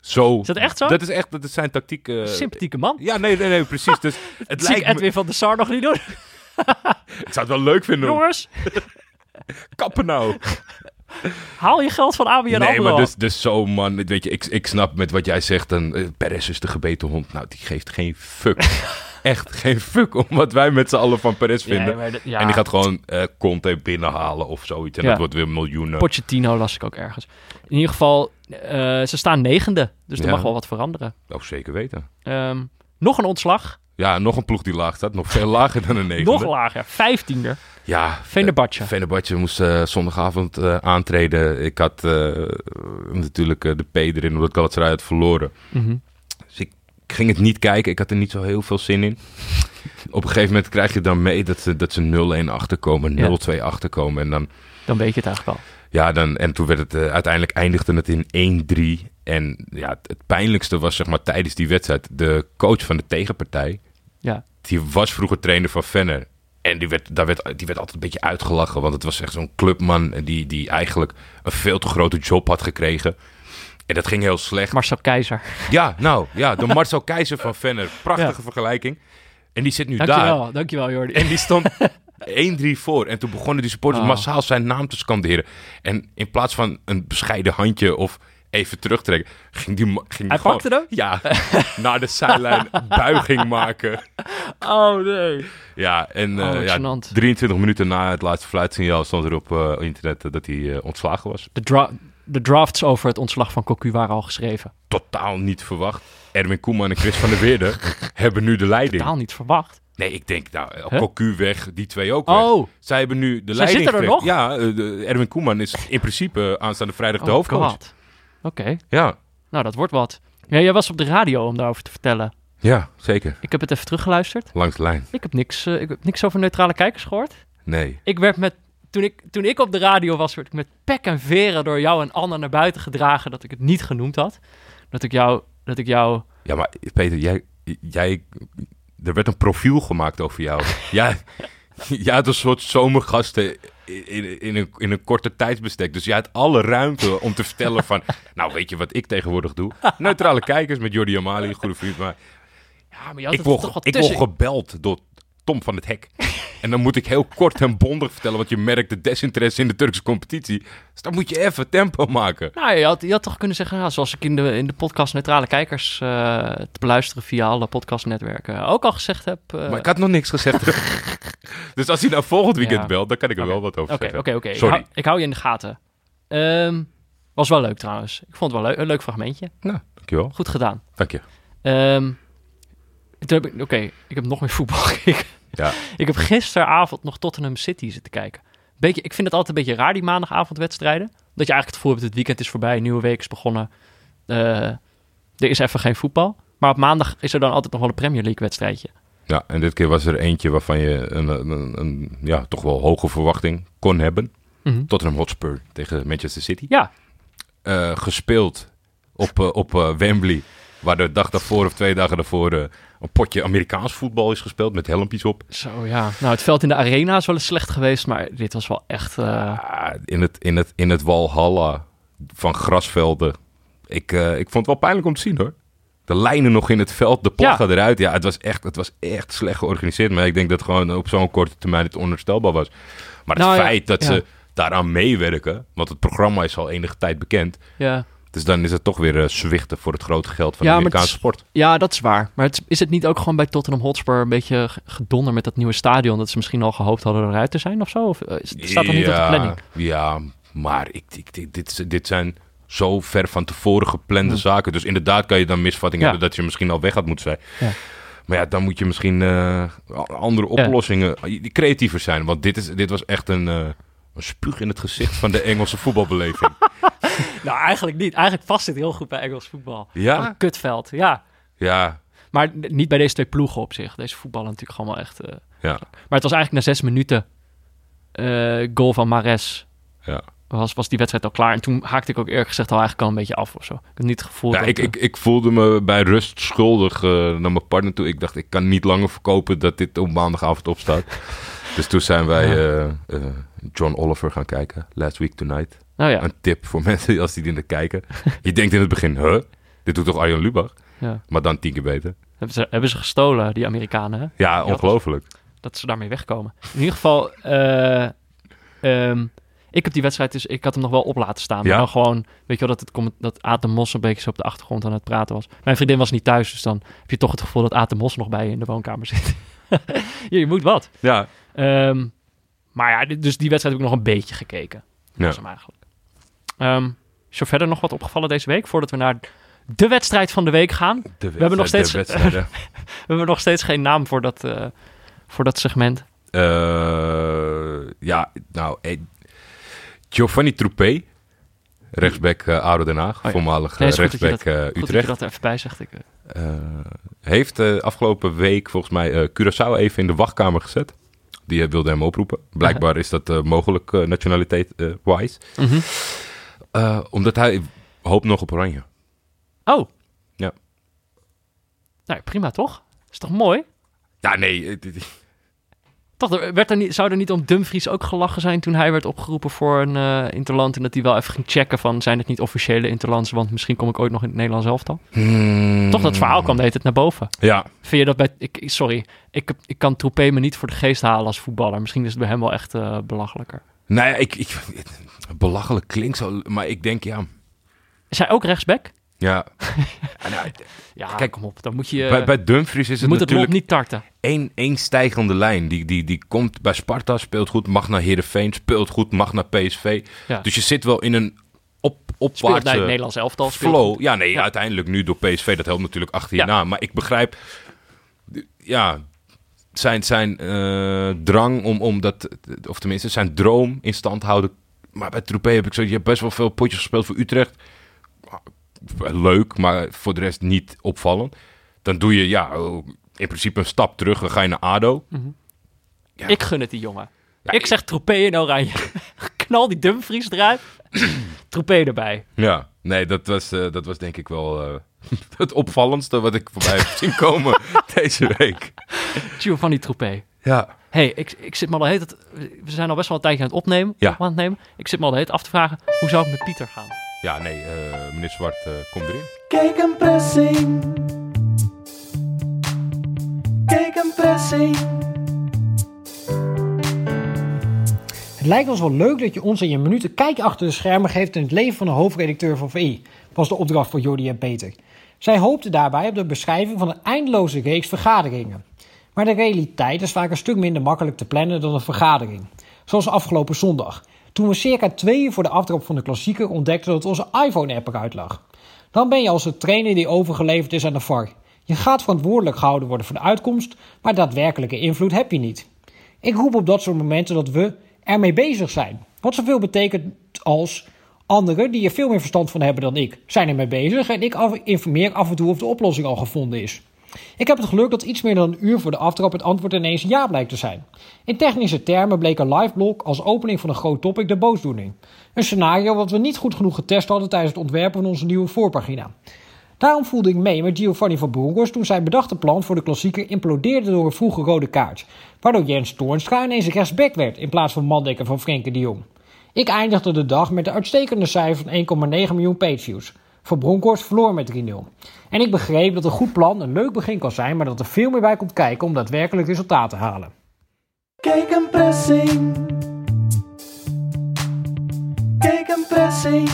Zo. Is dat echt zo? Dat is echt, dat is zijn tactiek. Sympathieke man. ja, nee, nee, nee, precies. Dus (laughs) het ik lijkt me, Edwin van der Sar nog niet doen. (laughs) ik zou het wel leuk vinden. Jongens, (laughs) Kappen nou. haal je geld van ABN Nee, maar dus, dus zo, man. Weet je, ik, ik snap met wat jij zegt. Dan, eh, Perez is de gebeten hond. Nou, die geeft geen fuck. Echt geen fuck om wat wij met z'n allen van Perez vinden. ja. En die gaat gewoon eh Conte binnenhalen of zoiets. En Ja. dat wordt weer miljoenen. Pochettino las ik ook ergens. In ieder geval, eh, ze staan negende. Dus er mag wel wat veranderen. Oh, zeker weten. Ehm, nog een ontslag. Ja, nog een ploeg die laag staat. Nog veel lager dan een negende. Nog lager, vijftiende. Ja. Fenerbahce moest eh, zondagavond eh, aantreden. Ik had natuurlijk de P erin omdat Galatasaray had verloren. Dus ik ging het niet kijken. Ik had er niet zo heel veel zin in. Op een gegeven moment krijg je dan mee dat ze, dat ze 0-1 achterkomen, 0-2 achterkomen. En dan, Dan weet je het eigenlijk wel. ja, dan, en toen werd het eh, uiteindelijk eindigde het in 1-3. En ja, het, het pijnlijkste was zeg maar tijdens die wedstrijd. De coach van de tegenpartij, Ja. die was vroeger trainer van Venner. En die werd, daar werd, die werd altijd een beetje uitgelachen. Want het was echt zo'n clubman die, die eigenlijk een veel te grote job had gekregen. En dat ging heel slecht. Marcel Keizer. Ja, nou, ja, de (laughs) Marcel Keizer van Venner. Prachtige vergelijking. En die zit nu daar. Dankjewel, dankjewel Jordi. En die stond (laughs) 1-3 voor. En toen begonnen die supporters Oh. massaal zijn naam te scanderen. En in plaats van een bescheiden handje of even terugtrekken, ging die, ging Hij gewoon- pakte hem? Ja, (laughs) naar de zijlijn buiging maken. Oh nee. Ja, en Oh, eh, ja, gênant. 23 minuten na het laatste fluitsignaal stond er op eh, internet eh, dat hij ontslagen was. De, de drafts over het ontslag van Cocu waren al geschreven. Totaal niet verwacht. Erwin Koeman en Chris van der Weerde (laughs) hebben nu de leiding. Totaal niet verwacht. Nee, ik denk, nou, Huh? Cocu weg, die twee ook weg. Oh, Zij hebben nu de Zij leiding zitten er nog? Ja, eh, de- Erwin Koeman is in principe aanstaande vrijdag de oh hoofdcoach. Oké, Ja. nou dat wordt wat. Ja, jij was op de radio om daarover te vertellen. ja, zeker. Ik heb het even teruggeluisterd. Langs de lijn. Ik heb niks, eh, ik heb niks over neutrale kijkers gehoord. Nee. Ik werd met, toen ik, toen ik op de radio was, werd ik met pek en veren door jou en Anne naar buiten gedragen dat ik het niet genoemd had. Dat ik jou, dat ik jou, Ja, maar Peter, jij, jij, er werd een profiel gemaakt over jou. (laughs) jij, jij had een soort zomergasten in, in, in, een, in een korte tijdsbestek. Dus jij had alle ruimte om te vertellen van... (laughs) nou, weet je wat ik tegenwoordig doe? Neutrale kijkers met Jordi Amali, goede vriend. Maar ja, maar je had ik het word, toch wat ik word gebeld door Tom van het Hek. En dan moet ik heel kort en bondig vertellen... want je merkt de desinteresse in de Turkse competitie. Dus dan moet je even tempo maken. Nou, je had, je had toch kunnen zeggen, zoals ik in de, in de podcast Neutrale Kijkers eh, te beluisteren via alle podcastnetwerken ook al gezegd heb. eh, Maar ik had nog niks gezegd. (laughs) dus als hij nou volgend weekend Ja. belt, dan kan ik er wel wat over Oké, zeggen. oké, oké. Ik Sorry. hou- Ik hou je in de gaten. Ehm, was wel leuk trouwens. Ik vond het wel leuk, een leuk fragmentje. Nou, dankjewel. Goed gedaan. Dank je. Ehm, oké, ik heb nog meer voetbal (laughs) gekeken. Ja. (laughs) Ik heb gisteravond nog Tottenham City zitten kijken. Beetje, ik vind het altijd een beetje raar, die maandagavondwedstrijden. Dat je eigenlijk het gevoel hebt, het weekend is voorbij, nieuwe week is begonnen. Eh, er is even geen voetbal. Maar op maandag is er dan altijd nog wel een Premier League wedstrijdje. Ja, en dit keer was er eentje waarvan je een, een, een ja, toch wel hoge verwachting kon hebben. Tottenham Hotspur tegen Manchester City. Ja, Eh, gespeeld op, eh, op Wembley, waar de dag daarvoor of twee dagen daarvoor een potje Amerikaans voetbal is gespeeld met helmpjes op. zo ja. Nou, het veld in de arena is wel eens slecht geweest, maar dit was wel echt... eh, Ah, in, het, in, het, in het Walhalla van grasvelden. Ik, eh, ik vond het wel pijnlijk om te zien hoor. De lijnen nog in het veld, de plaggen eruit. Ja, het was, echt, het was echt slecht georganiseerd. Maar ik denk dat gewoon op zo'n korte termijn het onherstelbaar was. Maar het Nou ja, feit dat ze daaraan meewerken, want het programma is al enige tijd bekend. ja. Dus dan is het toch weer eh, zwichten voor het grote geld van Ja, de Amerikaanse sport. ja, dat is waar. Maar het, is het niet ook gewoon bij Tottenham Hotspur een beetje gedonder met dat nieuwe stadion... dat ze misschien al gehoopt hadden eruit te zijn of zo? Of eh, is- staat dat niet op de planning? Ja, maar ik, ik, dit, dit zijn zo ver van tevoren geplande zaken. Dus inderdaad kan je dan misvatting Ja. hebben dat je misschien al weg had moeten zijn. Ja. Maar ja, dan moet je misschien eh, andere oplossingen, die creatiever zijn. Want dit, is, dit was echt een, een spuug in het gezicht van de Engelse voetbalbeleving. (laughs) Nou, eigenlijk niet. Eigenlijk past het heel goed bij Engels voetbal. Ja? Een kutveld, ja. ja, Maar niet bij deze twee ploegen op zich. Deze voetballen natuurlijk gewoon wel echt... eh, ja, Maar het was eigenlijk na zes minuten eh, goal van Mares. ja. Was, was die wedstrijd al klaar. En toen haakte ik ook eerlijk gezegd al eigenlijk al een beetje af of zo. Ik heb niet het gevoel ja dat... ik, eh, ik, ik voelde me bij rust schuldig naar mijn partner toe. Ik dacht, ik kan niet langer verkopen dat dit op maandagavond opstaat. Dus toen zijn wij Ja. eh, eh, John Oliver gaan kijken. Last Week Tonight. nou ja, Een tip voor (laughs) mensen als die dit naar kijken. Je denkt in het begin, huh? Dit doet toch Arjen Lubach? ja. Maar dan tien keer beter. Hebben, ze, hebben ze gestolen, die Amerikanen, hè? Ja, ongelooflijk. dat ze daarmee wegkomen. In ieder geval, eh, ehm, ik heb die wedstrijd dus, ik had hem nog wel op laten staan. Ja? Maar dan gewoon, weet je wel, dat, het, dat Aad de Mos een beetje zo op de achtergrond aan het praten was. Mijn vriendin was niet thuis, dus dan heb je toch het gevoel dat Aad de Mos nog bij je in de woonkamer zit. (laughs) je, je moet wat. Ja. Ehm, maar ja, dus die wedstrijd heb ik nog een beetje gekeken. Dat was hem eigenlijk. Ehm, is er verder nog wat opgevallen deze week, voordat we naar de wedstrijd van de week gaan. De We hebben nog steeds-. (laughs) We hebben nog steeds geen naam voor dat, eh, voor dat segment. Eh, ja, nou, eh, Giovanni Troepé, rechtsback ADO Den Haag, Oh ja. voormalig Nee, dat rechtsback eh, Goed dat je Utrecht. dat er even bij zegt. Ik, heeft afgelopen week volgens mij Curaçao even in de wachtkamer gezet. Die eh, wilde hem oproepen. Blijkbaar is dat eh, mogelijk uh, nationaliteit-wise. mhm. Eh, omdat hij hoopt nog op Oranje. Oh. Ja. Nou, prima toch? Is toch mooi? Ja, nee. Toch, er werd er niet, zou er niet om Dumfries ook gelachen zijn toen hij werd opgeroepen voor een eh, interland en dat hij wel even ging checken van zijn het niet officiële interlands, want misschien kom ik ooit nog in het Nederlands elftal. Hmm. Toch dat verhaal kwam de tijd naar boven. Ja, Vind je dat bij... Ik, sorry, ik, ik kan Troepé me niet voor de geest halen als voetballer. Misschien is het bij hem wel echt eh, belachelijker. nou ja, ik, ik, belachelijk klinkt zo, maar ik denk ja. Is hij ook rechtsback? Ja, nou, Ja, Kijk, kom op. Dan moet je... bij, bij Dumfries is het moet het natuurlijk niet tarten. één, één stijgende lijn. Die, die, die komt bij Sparta, speelt goed, mag naar Heerenveen, speelt goed, mag naar PSV. Ja. Dus je zit wel in een op, Speelt opwaartse het Nederlands elftal. speelt flow. goed. Ja, nee, Ja. uiteindelijk nu door PSV, dat helpt natuurlijk achter je Ja. na. Maar ik begrijp, ja, zijn, zijn eh, drang om, om dat, of tenminste zijn droom in stand houden. Maar bij Troepé heb ik zo, je hebt best wel veel potjes gespeeld voor Utrecht. Leuk, maar voor de rest niet opvallend. Dan doe je, ja, in principe een stap terug. Dan ga je naar ADO. Ja. Ik gun het die jongen. Ja, ik zeg Troepé in oranje. (laughs) Knal die Dumfries eruit. (clears throat) Troepé erbij. Ja, nee, dat was, eh, dat was denk ik wel eh, (laughs) het opvallendste wat ik voorbij heb zien komen (laughs) deze week. Giovanni Troepé. Ja. hey, ik, ik zit me al de hele tijd... We zijn al best wel een tijdje aan het opnemen. Ja. aan het nemen. Ik zit me al de hele tijd af te vragen... Hoe zou het met Pieter gaan? Ja, nee, eh, meneer Zwart, eh kom erin. Kijk een pressing. Kijk een pressing. Het lijkt ons wel leuk dat je ons in je minuten kijk achter de schermen geeft in het leven van de hoofdredacteur van VI, was de opdracht voor Jordi en Peter. Zij hoopten daarbij op de beschrijving van een eindeloze reeks vergaderingen. Maar de realiteit is vaak een stuk minder makkelijk te plannen dan een vergadering. Zoals afgelopen zondag, toen we circa twee uur voor de aftrap van de klassieker ontdekten dat onze iPhone-app eruit lag. Dan ben je als de trainer die overgeleverd is aan de VAR. Je gaat verantwoordelijk gehouden worden voor de uitkomst, maar daadwerkelijke invloed heb je niet. Ik roep op dat soort momenten dat we ermee bezig zijn. Wat zoveel betekent als anderen die er veel meer verstand van hebben dan ik, zijn ermee bezig en ik informeer af en toe of de oplossing al gevonden is. Ik heb het geluk dat iets meer dan een uur voor de aftrap het antwoord ineens ja blijkt te zijn. In technische termen bleek een live blog als opening van een groot topic de boosdoening. Een scenario wat we niet goed genoeg getest hadden tijdens het ontwerpen van onze nieuwe voorpagina. Daarom voelde ik mee met Giovanni van Bronckhorst toen zijn bedachte plan voor de klassieker implodeerde door een vroege rode kaart. Waardoor Jens Toornstra ineens rechtsback werd in plaats van Mandekker van Frenkie de Jong. Ik eindigde de dag met de uitstekende cijfer van 1,9 miljoen pageviews. Van Bronkhorst verloor met 3-0. En ik begreep dat een goed plan een leuk begin kan zijn, maar dat er veel meer bij komt kijken om daadwerkelijk resultaat te halen. Kijk een pressing. Kijk een pressing.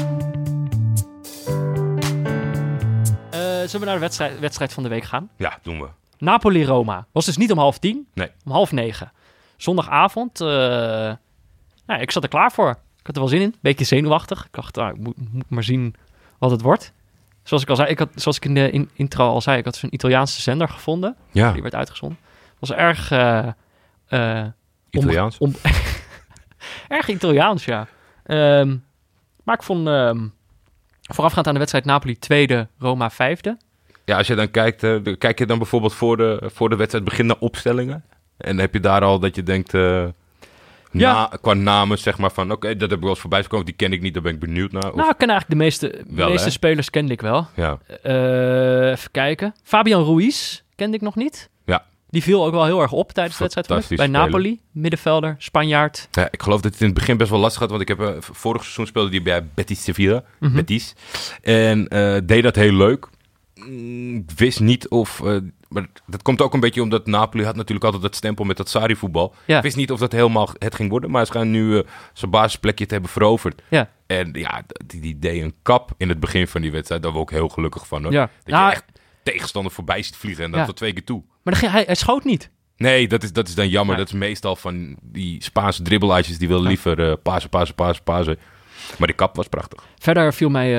Eh, zullen we naar de wedstrijd, wedstrijd van de week gaan? Ja, doen we. Napoli-Roma. Was dus niet om half tien, Nee. om half negen. Zondagavond. eh, nou, ik zat er klaar voor. Ik had er wel zin in. Beetje zenuwachtig. Ik dacht, nou, ik moet, moet maar zien wat het wordt. Zoals ik al zei, ik had, zoals ik in de in- intro al zei, ik had zo'n Italiaanse zender gevonden. Ja, Die werd uitgezonden. was erg... om- Italiaans. om- (laughs) erg Italiaans, ja. Ehm, maar ik vond... ehm, voorafgaand aan de wedstrijd Napoli tweede, Roma vijfde. Ja, als je dan kijkt, de- kijk je dan bijvoorbeeld voor de, voor de wedstrijd begin naar opstellingen? En heb je daar al dat je denkt, Ja. na, qua namen zeg maar van, oké, dat heb ik wel eens voorbij gekomen, die ken ik niet, daar ben ik benieuwd naar. Of, Nou, ik ken eigenlijk de meeste, Wel, meeste hè? spelers kende ik wel. ja. Eh, even kijken. Fabian Ruiz kende ik nog niet. Ja. Die viel ook wel heel erg op tijdens de wedstrijd bij Napoli. Middenvelder, Spanjaard. ja, ik geloof dat het in het begin best wel lastig had, want ik heb eh, vorig seizoen speelde die bij Betis Sevilla, Mhm. Betis, en eh, deed dat heel leuk. Mm, Ik wist niet of, maar dat komt ook een beetje omdat Napoli had natuurlijk altijd dat stempel met dat Sarri-voetbal. Ja. Ik wist niet of dat helemaal het ging worden, maar ze gaan nu eh, zijn basisplekje te hebben veroverd. Ja. En ja, die, die deed een kap in het begin van die wedstrijd. Daar waren we ook heel gelukkig van. Hoor. Ja. Dat Nou, je echt tegenstander voorbij ziet vliegen en dat tot twee keer toe. Maar dan hij, hij schoot niet. Nee, dat is, dat is dan jammer. Ja. Dat is meestal van die Spaanse dribbelaartjes die willen liever eh pasen, pasen, pasen, pasen. Maar die kap was prachtig. Verder viel mij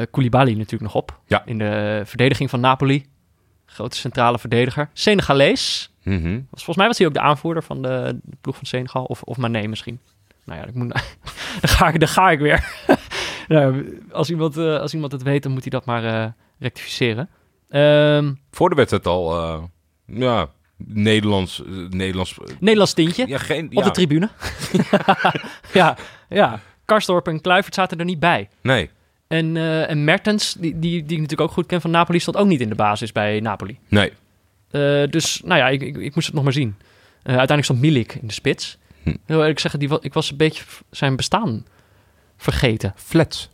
eh Koulibaly natuurlijk nog op. Ja. In de verdediging van Napoli. Grote centrale verdediger. Senegalees. Mhm. Volgens mij was hij ook de aanvoerder van de, de ploeg van Senegal. Of, of Mané misschien. Nou ja, ik moet, (laughs) dan, ga ik, dan ga ik weer. (laughs) nou, als, iemand, eh, als iemand het weet, dan moet hij dat maar eh, rectificeren. Ehm, Voor de wedstrijd al, eh, ja, Nederlands, Nederlands, Nederlands tintje ja, geen, op ja, de tribune. (laughs) ja, ja. Karsdorp en Kluivert zaten er niet bij. nee, En, eh, en Mertens, die, die, die ik natuurlijk ook goed ken van Napoli, stond ook niet in de basis bij Napoli. nee. Eh, dus nou ja, ik, ik, ik moest het nog maar zien. Eh, uiteindelijk stond Milik in de spits. Hm. Heel eerlijk zeggen, die, ik was een beetje zijn bestaan vergeten. Flats.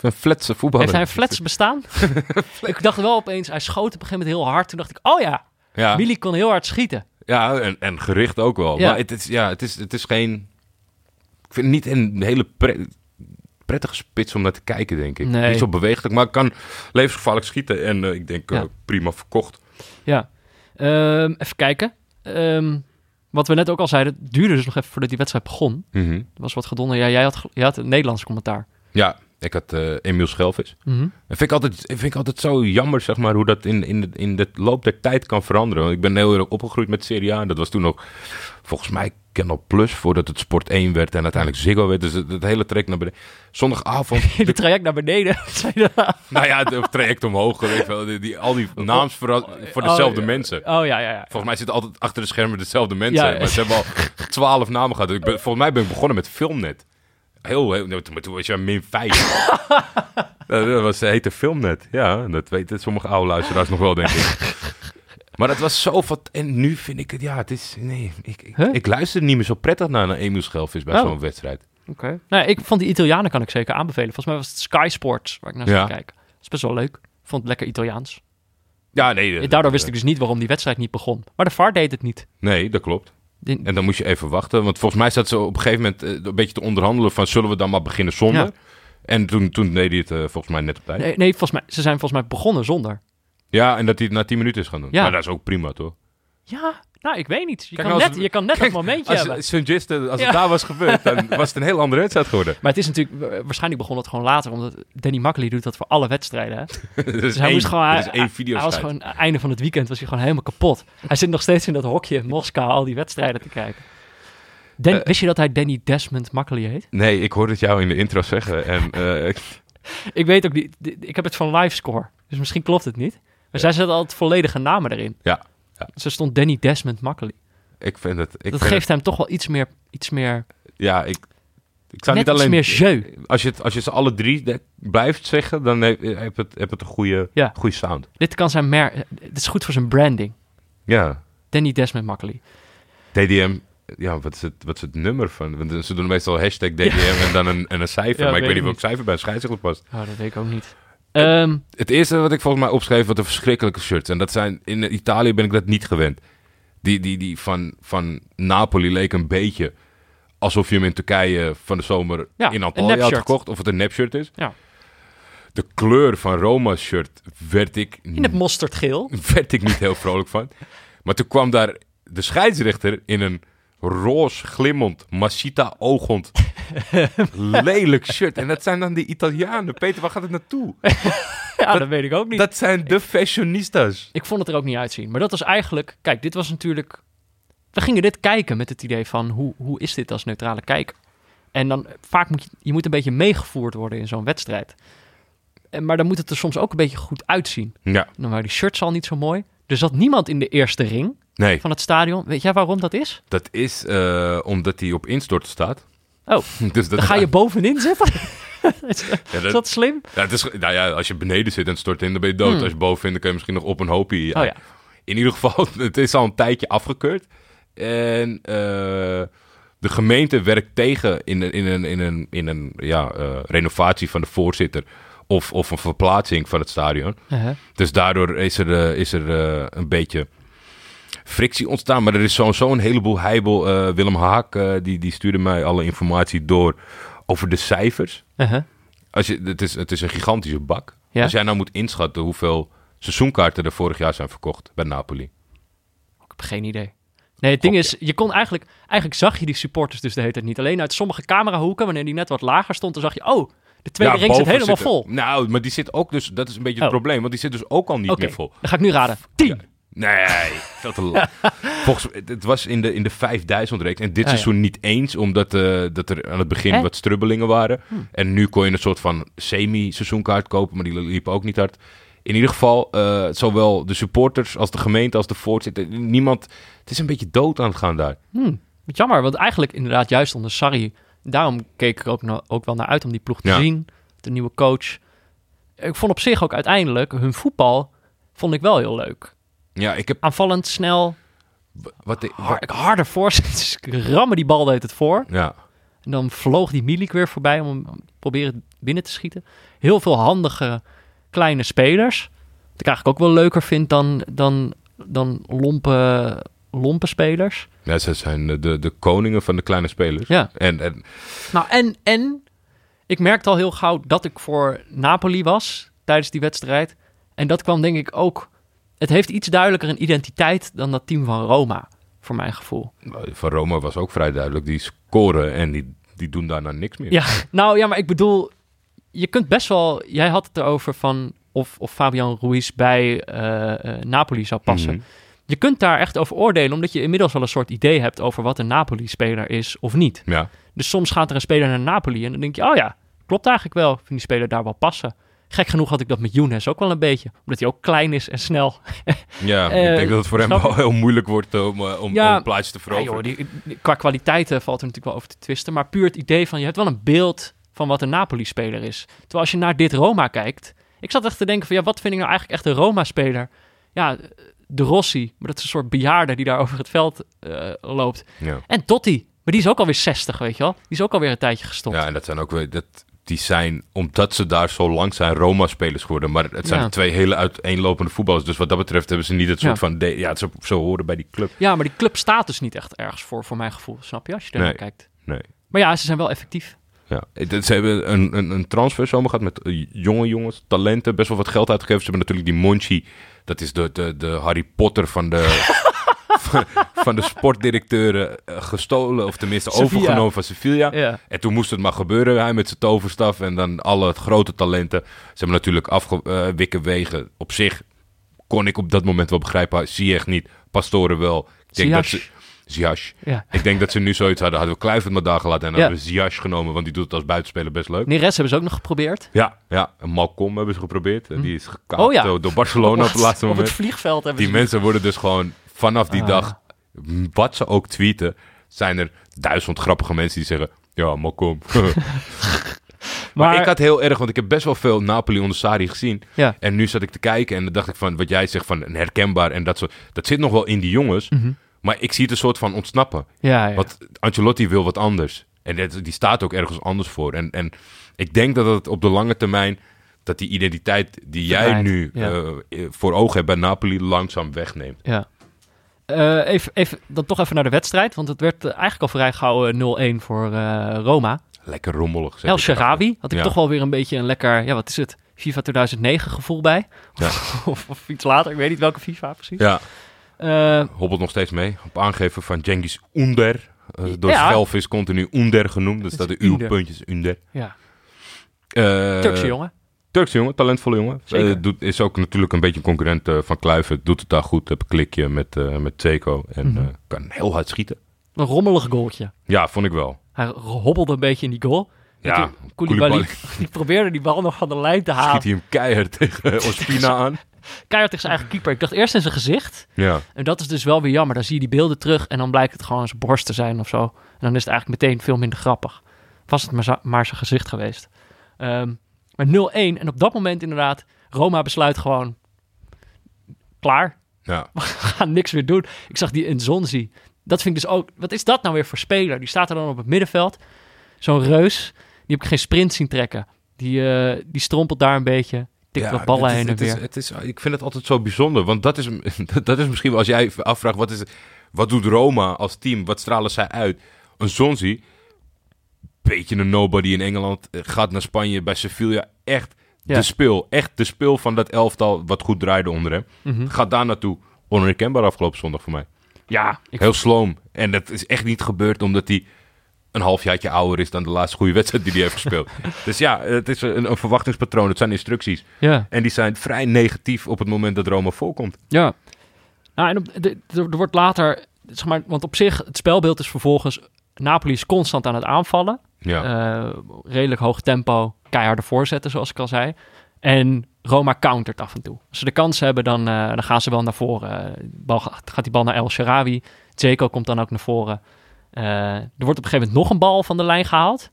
Een flatse voetballer. Heeft hij een flats bestaan? (laughs) ik dacht wel opeens, hij schoot op een gegeven moment heel hard. Toen dacht ik, oh ja, Ja, Milik kon heel hard schieten. ja en, en gericht ook wel. Ja. Maar het is, ja, het is, het is geen... Ik vind het niet een hele pre- prettige spits om naar te kijken, denk ik. Nee. Niet zo bewegelijk, maar kan levensgevaarlijk schieten. En eh, ik denk, eh, prima verkocht. Ja. Ehm, even kijken. Ehm, wat we net ook al zeiden, het duurde dus nog even voordat die wedstrijd begon. Mhm. Er was wat gedonder. Ja, jij had, jij had een Nederlands commentaar. Ja, ik had eh Emiel Schelvis. Dat vind ik altijd, vind ik altijd zo jammer, zeg maar, hoe dat in, in, de, in de loop der tijd kan veranderen. Want ik ben heel erg opgegroeid met Serie A. En dat was toen ook, volgens mij, Canal Plus, voordat het Sport 1 werd en uiteindelijk Ziggo werd. Dus het, het hele traject naar beneden. Zondagavond, (laughs) De traject naar beneden. (laughs) nou? ja, het traject omhoog, weet je wel. Die, die, al die naams voor, voor dezelfde Oh, mensen. Oh ja, ja, ja. Volgens mij zitten altijd achter de schermen dezelfde mensen. Ja, ja. Maar ze hebben al twaalf namen gehad. Ik ben, volgens mij ben ik begonnen met Filmnet. Heel, heel maar toen was je min 5. dat (laughs) dat was, heette Filmnet. Ja, dat weten sommige oude luisteraars nog wel, denk ik. Maar dat was zo wat. En nu vind ik het, ja, het is. Nee, ik, ik, Huh? ik luister niet meer zo prettig naar een Emiel Schelvis bij Oh. zo'n wedstrijd. Oké. Nou, ik vond die Italianen kan ik zeker aanbevelen. Volgens mij was het Sky Sports waar ik naar Ja. kijken. Dat is best wel leuk. Ik vond het lekker Italiaans. Ja, nee. En Daardoor wist ik dus niet waarom die wedstrijd niet begon. Maar de VAR deed het niet. Nee, dat klopt. Die- En dan moest je even wachten. Want volgens mij zat ze op een gegeven moment eh, een beetje te onderhandelen van zullen we dan maar beginnen zonder. Ja. En toen, toen deed hij het eh, volgens mij net op tijd. Nee, nee volgens mij, ze zijn volgens mij begonnen zonder. Ja, en dat hij het na 10 minuten is gaan doen. Ja. Maar dat is ook prima, toch? Ja, nou, ik weet niet. Je, Kijk, kan, net, het- je kan net kijk, dat momentje Als, hebben. Als Ja. het daar was gebeurd, dan (laughs) was het een heel andere wedstrijd geworden. Maar het is natuurlijk, wa- waarschijnlijk begon het gewoon later, omdat Danny Makkely doet dat voor alle wedstrijden. Hè? (laughs) Dus hij moest gewoon, hij, is één video hij was gewoon, einde van het weekend was hij gewoon helemaal kapot. Hij zit nog steeds in dat hokje in Moskou al die wedstrijden te kijken. Dan- Eh. wist je dat hij Danny Desmond Makkely heet? Nee, ik hoorde het jou in de intro zeggen. En eh, (laughs) ik- weet ook niet, ik heb het van Livescore, dus misschien klopt het niet. Maar zij zetten altijd volledige namen erin. Ja, ja. Ze stond Danny Desmond Makkely. ik vind het... Ik Dat geeft hem toch wel iets meer, iets meer, ja, ik... Ik zou net niet alleen... iets meer jeu. Als je, het, als je ze alle drie blijft zeggen, dan heb, heb het, heb het een goede, Ja. goede sound. Dit kan zijn mer, dit is goed voor zijn branding. Ja, Danny Desmond Makkely. DDM... Ja, wat is, het, wat is het nummer van? Want ze doen meestal hashtag DDM en dan een, en een cijfer. Ja, maar ik weet niet welk cijfer bij een scheidsrechter past. Oh, dat weet ik ook niet. Ehm, Het eerste wat ik volgens mij opschreef, wat een verschrikkelijke shirts. En dat zijn, in Italië ben ik dat niet gewend. Die, die, die van, van Napoli leek een beetje alsof je hem in Turkije van de zomer Ja, in Antalya had gekocht. Of het een nepshirt is. Ja. De kleur van Roma's shirt werd ik, in het mosterdgeel. (laughs) werd ik niet heel vrolijk van. Maar toen kwam daar de scheidsrechter in een roze, glimmend, Masita oogend, (laughs) lelijk shirt. En dat zijn dan die Italianen. Peter, waar gaat het naartoe? (laughs) Ja, dat, weet ik ook niet. Dat zijn de fashionistas. Ik vond het er ook niet uitzien. Maar dat was eigenlijk... Kijk, dit was natuurlijk... We gingen dit kijken met het idee van... Hoe, hoe is dit als neutrale kijker? En dan vaak moet je... Je moet een beetje meegevoerd worden in zo'n wedstrijd. En, maar dan moet het er soms ook een beetje goed uitzien. Ja, Dan waren die shirts al niet zo mooi. Er zat niemand in de eerste ring nee. van het stadion. Weet jij waarom dat is? Dat is eh, omdat hij op instorten staat. Oh, (laughs) dus dat Dan ga je bovenin zitten? is, (laughs) Ja, is dat, dat slim? ja, het is, nou ja, als je beneden zit en stort in, dan ben je dood. Hmm. Als je boven dan kun je misschien nog op een hoopje. Ja. Oh ja. In ieder geval, (laughs) het is al een tijdje afgekeurd. En eh, de gemeente werkt tegen in een, in een, in een, in een ja, eh, renovatie van de voorzitter. Of, of een verplaatsing van het stadion. Uh-huh. Dus daardoor is er, eh, is er een beetje frictie ontstaan. Maar er is sowieso een heleboel heibel. Eh, Willem Haak, eh, die, die stuurde mij alle informatie door over de cijfers. Uh-huh. Als je, het, is, het is een gigantische bak. Ja? Als jij nou moet inschatten hoeveel seizoenkaarten er vorig jaar zijn verkocht bij Napoli. Ik heb geen idee. Nee, het ding is, je kon eigenlijk, eigenlijk zag je die supporters dus de hele tijd niet. Alleen uit sommige camerahoeken, wanneer die net wat lager stond, dan zag je, oh, de tweede Ja, ring zit helemaal vol. Nou, maar die zit ook dus, dat is een beetje het Oh. probleem, want die zit dus ook al niet meer vol. dan ga ik nu raden. 10. Nee, veel te lang. (laughs) Volgens het- was in de, in de 5000 reeks. En dit Ah, ja. seizoen niet eens, omdat eh, dat er aan het begin Hè? Hm. wat strubbelingen waren. En nu kon je een soort van semi-seizoenkaart kopen, maar die liepen ook niet hard. In ieder geval, eh, zowel de supporters als de gemeente als de voorzitter, niemand... Het is een beetje dood aan het gaan daar. Wat jammer, want eigenlijk inderdaad juist onder Sarri. Daarom keek ik ook, na- ook wel naar uit om die ploeg te Ja. zien. De nieuwe coach. Ik vond op zich ook uiteindelijk hun voetbal vond ik wel heel leuk. Ja, ik heb... Aanvallend, snel, Wat, ik- har- harder voorzet. (laughs) rammen die bal deed het voor. ja, En dan vloog die Milik weer voorbij om hem te proberen binnen te schieten. Heel veel handige kleine spelers. Wat ik eigenlijk ook wel leuker vind dan, dan, dan lompe, lompe spelers. ja, ze zijn de, de, de koningen van de kleine spelers. Ja. En, en Nou, en, en ik merkte al heel gauw dat ik voor Napoli was tijdens die wedstrijd. En dat kwam denk ik ook... Het heeft iets duidelijker een identiteit dan dat team van Roma, voor mijn gevoel. van Roma was ook vrij duidelijk. Die scoren en die, die doen daarna niks meer. Ja, (laughs) nou ja, maar ik bedoel, je kunt best wel... Jij had het erover van of, of Fabian Ruiz bij eh, eh, Napoli zou passen. Mhm. Je kunt daar echt over oordelen, omdat je inmiddels wel een soort idee hebt over wat een Napoli-speler is of niet. Ja. Dus soms gaat er een speler naar Napoli en dan denk je, oh ja, klopt eigenlijk wel. Ik vind die speler daar wel passen. Gek genoeg had ik dat met Younes ook wel een beetje. Omdat hij ook klein is en snel. (laughs) Ja, Eh, ik denk dat het voor hem wel heel moeilijk wordt om, eh, om, Ja. om een plaatsje te Ja, veroveren. joh, die, die- qua kwaliteiten valt er natuurlijk wel over te twisten. Maar puur het idee van, je hebt wel een beeld van wat een Napoli-speler is. Terwijl als je naar dit Roma kijkt... Ik zat echt te denken van, ja, wat vind ik nou eigenlijk echt een Roma-speler? Ja, de Rossi, maar dat is een soort bejaarde die daar over het veld eh, loopt. Ja. En Totti, maar die is ook alweer 60, weet je wel? Die is ook alweer een tijdje gestopt. ja, en dat zijn ook weer... Dat, die zijn, omdat ze daar zo lang zijn, Roma-spelers geworden. Maar het zijn Ja. twee hele uiteenlopende voetballers. Dus wat dat betreft hebben ze niet het soort Ja. van... de- ja, ze, ze horen bij die club. Ja, maar die club staat dus niet echt ergens voor, voor mijn gevoel. Snap je, als je er Nee. naar kijkt. Nee. Maar ja, ze zijn wel effectief. Ja. Het- Ze hebben een, een, een transferzomer gehad met eh, jonge jongens, talenten. Best wel wat geld uitgegeven. Ze hebben natuurlijk die Monchi. Dat is de, de, de Harry Potter van de... (laughs) van, (laughs) van de sportdirecteuren eh, gestolen, of tenminste Sevilla. overgenomen van Sevilla. Ja. En toen moest het maar gebeuren, hij met zijn toverstaf en dan alle grote talenten. Ze hebben natuurlijk afgewikken wegen. Op zich kon ik op dat moment wel begrijpen, Ziyech niet, Pastoren wel. Ik denk dat ze... Ziyech. Ja. Ik denk dat ze nu zoiets hadden, hadden we Kluivert maar daar gelaten en dan Ja. hebben we genomen, want die doet het als buitenspeler best leuk. Neres hebben ze ook nog geprobeerd. Ja, ja. En Malcolm hebben ze geprobeerd. En Die is gekaapt Oh ja. door- door Barcelona op het laatste Op moment. het vliegveld hebben Die ze... mensen worden dus gewoon vanaf die Ah. dag, wat ze ook tweeten, zijn er duizend grappige mensen die zeggen, ja, (laughs) maar, Maar, ik had heel erg, want ik heb best wel veel Napoli onder Sarri gezien. Ja. En nu zat ik te kijken en dan dacht ik van, wat jij zegt van een herkenbaar en dat soort, dat zit nog wel in die jongens. Mhm. Maar ik zie het een soort van ontsnappen. Ja, ja. Want Ancelotti wil wat anders. En die staat ook ergens anders voor. En, en ik denk dat het op de lange termijn... dat die identiteit die jij nu eh, voor ogen hebt bij Napoli... langzaam wegneemt. Ja. Eh, even, even, dan toch even naar de wedstrijd. Want het werd eh, eigenlijk al vrij gauw eh, 0-1 voor eh, Roma. Lekker rommelig. zeg El Sharawi had ik Ja. toch wel weer een beetje een lekker... Ja, wat is het? FIFA 2009 gevoel bij. Ja. (laughs) of, of iets later. Ik weet niet welke FIFA precies. Ja, hobbelt nog steeds mee. Op aangeven van Cengiz Under. Door Ja. Schelvis continu Under genoemd. Dus dat is de uw puntjes Under. ja. Turkse jongen. Turkse jongen, talentvolle jongen. Eh, doet, is ook natuurlijk een beetje een concurrent eh, van Kluivert. Doet het daar goed. Heb een klikje met, eh met Zeko. En Mhm. kan heel hard schieten. Een rommelig goaltje. Ja, vond ik wel. Hij hobbelde een beetje in die goal. Ja, Koulibaly, (laughs) die probeerde die bal nog van de lijn te halen. schiet hij hem keihard (laughs) tegen Ospina aan. Keihard tegen zijn eigen keeper. Ik dacht eerst in zijn gezicht. Ja, En dat is dus wel weer jammer. Dan zie je die beelden terug en dan blijkt het gewoon zijn borst te zijn of zo. En dan is het eigenlijk meteen veel minder grappig. Was het maar zijn gezicht geweest. Ehm, maar 0-1 en op dat moment inderdaad, Roma besluit gewoon, klaar, ja. (laughs) we gaan niks meer doen. Ik zag die in Zonzi. Dat vind ik dus ook, wat is dat nou weer voor speler? Die staat er dan op het middenveld. Zo'n reus, die heb ik geen sprint zien trekken. Die, eh, die strompelt daar een beetje, tikt Ja, wat ballen heen en het is- weer. het is, ik vind het altijd zo bijzonder. Want dat is, (laughs) dat is misschien wel als jij afvraagt... Wat, is, wat doet Roma als team? Wat stralen zij uit? Een Zonzi, beetje een nobody in Engeland... eh, gaat naar Spanje bij Sevilla. Echt Ja. de speel. Echt de speel van dat elftal wat goed draaide onder hem. Mhm. Gaat daar naartoe. Onherkenbaar afgelopen zondag voor mij. Ja, ik, Heel sloom. En dat is echt niet gebeurd omdat hij een halfjaartje ouder is dan de laatste goede wedstrijd die hij heeft gespeeld. (laughs) dus ja, het is een, een verwachtingspatroon. Het zijn instructies. ja. En die zijn vrij negatief op het moment dat Roma voorkomt. Ja. Nou, en op, de, de- er wordt later, zeg maar, want op zich, het spelbeeld is vervolgens, Napoli is constant aan het aanvallen. Ja. Eh, redelijk hoog tempo, keiharde voorzetten, zoals ik al zei. En Roma countert af en toe. Als ze de kans hebben, dan, eh, dan gaan ze wel naar voren. Eh, bal, gaat die bal naar El Sharawi. Zeko komt dan ook naar voren. Er wordt op een gegeven moment nog een bal van de lijn gehaald.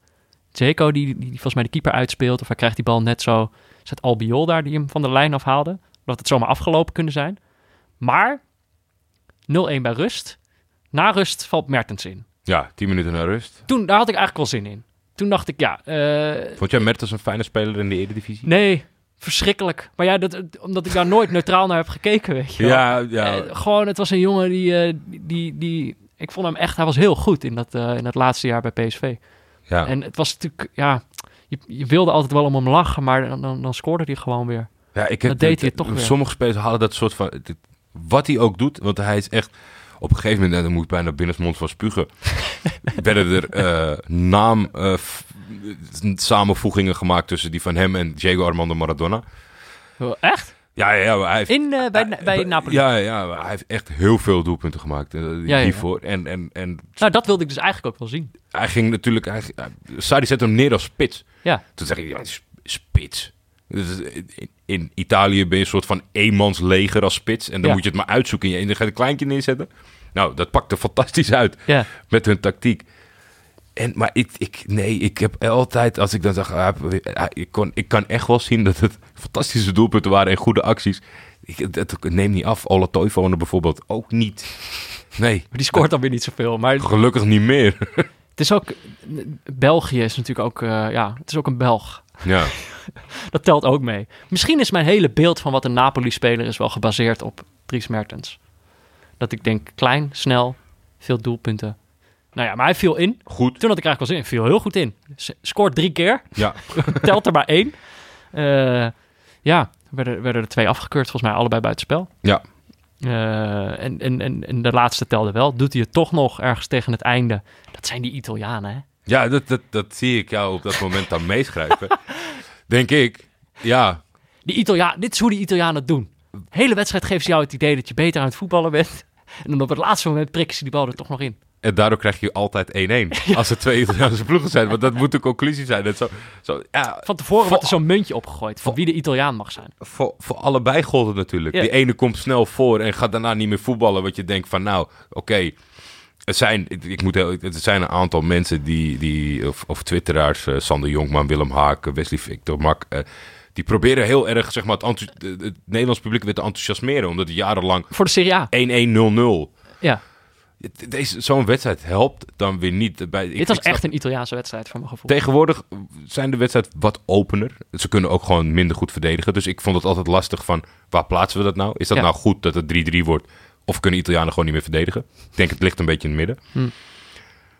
Zeko, die, die, volgens mij de keeper uitspeelt. Of hij krijgt die bal net zo. Is het Albiol daar die hem van de lijn afhaalde? Dat het zomaar afgelopen kunnen zijn. Maar 0-1 bij rust. Na rust valt Mertens in. Ja, tien minuten naar rust. Toen, daar had ik eigenlijk wel zin in. Toen dacht ik, ja, eh, Vond jij Mertens een fijne speler in de Eredivisie? Nee, verschrikkelijk. Maar ja, dat, omdat ik daar nooit neutraal naar heb gekeken, weet je wel. Ja, ja. Eh, gewoon, het was een jongen die, eh, die, die... Ik vond hem echt, hij was heel goed in dat, in dat laatste jaar bij PSV. ja. En het was natuurlijk, ja... Je, je wilde altijd wel om hem lachen, maar dan, dan, dan scoorde hij gewoon weer. Ja, ik heb, Dat deed hij toch weer. Sommige spelers hadden dat soort van... dit- Wat hij ook doet, want hij is echt... Op een gegeven moment, en dan moet ik bijna binnensmond van spugen... (laughs) werden er eh, naam... eh, samenvoegingen gemaakt tussen die van hem en Diego Armando Maradona. Oh, Echt? Ja, ja, ja, hij heeft... In, eh, bij, hij- bij Napoli? Ja, ja, hij heeft echt heel veel doelpunten gemaakt ja, ja. hiervoor. En, en, en Nou, dat wilde ik dus eigenlijk ook wel zien. hij ging natuurlijk... Hij, Sarri zette hem neer als spits. Ja. Toen zeg ik, ja, spits. Dus in, in Italië ben je een soort van eenmansleger als spits. En dan Ja. moet je het maar uitzoeken. En je een kleintje neerzetten. Nou, dat pakte fantastisch uit Ja. met hun tactiek. En, maar ik, ik, nee, ik heb altijd, als ik dan zag, ah, ah, ik, kon, ik kan echt wel zien dat het fantastische doelpunten waren en goede acties. Ik, dat neem niet af. Ola Toivonen bijvoorbeeld ook niet. Nee, Maar die scoort dan weer niet zoveel. Maar gelukkig niet meer. het is ook... België is natuurlijk ook... eh, ja, het is ook een Belg. Ja. (laughs) Dat telt ook mee. Misschien is mijn hele beeld van wat een Napoli-speler is wel gebaseerd op Dries Mertens. Dat ik denk, klein, snel, veel doelpunten. Nou ja, maar hij viel in. Goed. Toen had ik eigenlijk wel zin in. Viel heel goed in. Scoort drie keer. Ja. (laughs) Telt er maar één. Eh, ja, werden, werden er twee afgekeurd. Volgens mij allebei buitenspel. Ja. Eh, en, en, en, en de laatste telde wel. Doet hij het toch nog ergens tegen het einde. Dat zijn die Italianen, hè? Ja, dat, dat, dat zie ik jou op dat moment dan meeschrijven. (laughs) Denk ik. Ja, Die Italia dit is hoe die Italianen het doen. De hele wedstrijd geven ze jou het idee dat je beter aan het voetballen bent. (laughs) En dan op het laatste moment prikken ze die bal er toch nog in. en daardoor krijg je altijd 1-1. (laughs) Als er twee Italiaanse ploegen zijn. Want dat moet de conclusie zijn. Dat zo, zo, ja, Van tevoren Voor- wordt er zo'n muntje opgegooid van wie de Italiaan mag zijn. voor, voor allebei gold het natuurlijk. Ja. Die ene komt snel voor en gaat daarna niet meer voetballen. Wat je denkt van nou, oké. Er zijn, ik, ik moet heel, er zijn een aantal mensen die, die of, of twitteraars, eh, Sander Jonkman, Willem Haak, eh, Wesley Victor, Mak, eh, die proberen heel erg zeg maar, het, het, het Nederlands publiek weer te enthousiasmeren. Omdat het jarenlang 1-1-0-0. Voor de Serie A. Ja, Deze, zo'n wedstrijd helpt dan weer niet. Bij, ik, dit was echt een Italiaanse wedstrijd voor mijn gevoel. Tegenwoordig zijn de wedstrijd wat opener. Ze kunnen ook gewoon minder goed verdedigen. Dus ik vond het altijd lastig van, waar plaatsen we dat nou? Is dat Ja. nou goed dat het 3-3 wordt? Of kunnen Italianen gewoon niet meer verdedigen? Ik denk het ligt een beetje in het midden. Hm.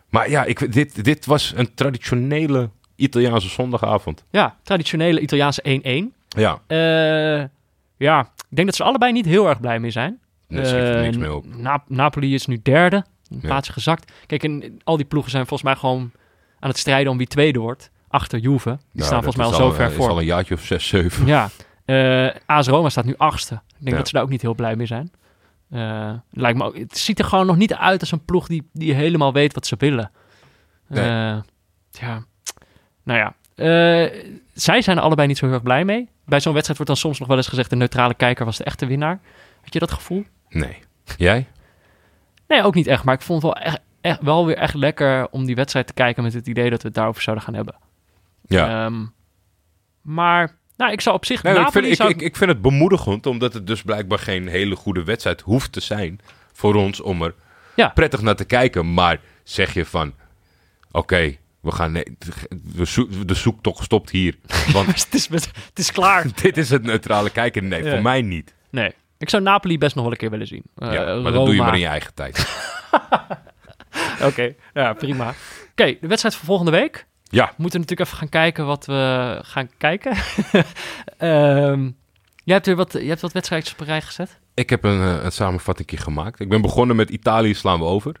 Maar ja, ik, dit, dit was een traditionele Italiaanse zondagavond. Ja, traditionele Italiaanse 1-1. Ja, Eh, ja, ik denk dat ze allebei niet heel erg blij mee zijn. schiet er Eh, niks mee op. Na- Napoli is nu derde, een Ja. plaatsje gezakt. Kijk, en al die ploegen zijn volgens mij gewoon aan het strijden om wie tweede wordt. Achter Juve. Die staan dat volgens mij al is zo ver is voor. al een jaartje of zes, zeven. Ja, eh AS Roma staat nu achtste. Ik denk Ja. dat ze daar ook niet heel blij mee zijn. Eh, lijkt me ook, het ziet er gewoon nog niet uit als een ploeg die, die helemaal weet wat ze willen. Nee. Eh, ja, nou ja. Eh, zij zijn er allebei niet zo heel erg blij mee. Bij zo'n wedstrijd wordt dan soms nog wel eens gezegd... de neutrale kijker was de echte winnaar. Had je dat gevoel? Nee. Jij? Nee, ook niet echt. Maar ik vond het wel, echt, echt, wel weer echt lekker om die wedstrijd te kijken... met het idee dat we het daarover zouden gaan hebben. Ja. Ehm, maar nou, ik zou op zich... Nee, ik, Napoli vind, zou ik, ik vind het bemoedigend, omdat het dus blijkbaar geen hele goede wedstrijd hoeft te zijn voor ons om er Ja. prettig naar te kijken. Maar zeg je van, oké, we gaan, nee, de, zoek, de zoektocht stopt hier. (laughs) Want het, is, het is klaar. (laughs) dit is het neutrale kijken. Nee, Ja. voor mij niet. Nee. Ik zou Napoli best nog wel een keer willen zien. Eh, Ja, maar Roma. dat doe je maar in je eigen tijd. (laughs) Oké, ja, prima. Oké, de wedstrijd van volgende week. Ja, We moeten natuurlijk even gaan kijken wat we gaan kijken. (laughs) Ehm jij hebt weer wat, je hebt wat wedstrijdjes op een rij gezet. Ik heb een, eh, een samenvatting gemaakt. Ik ben begonnen met Italië slaan we over.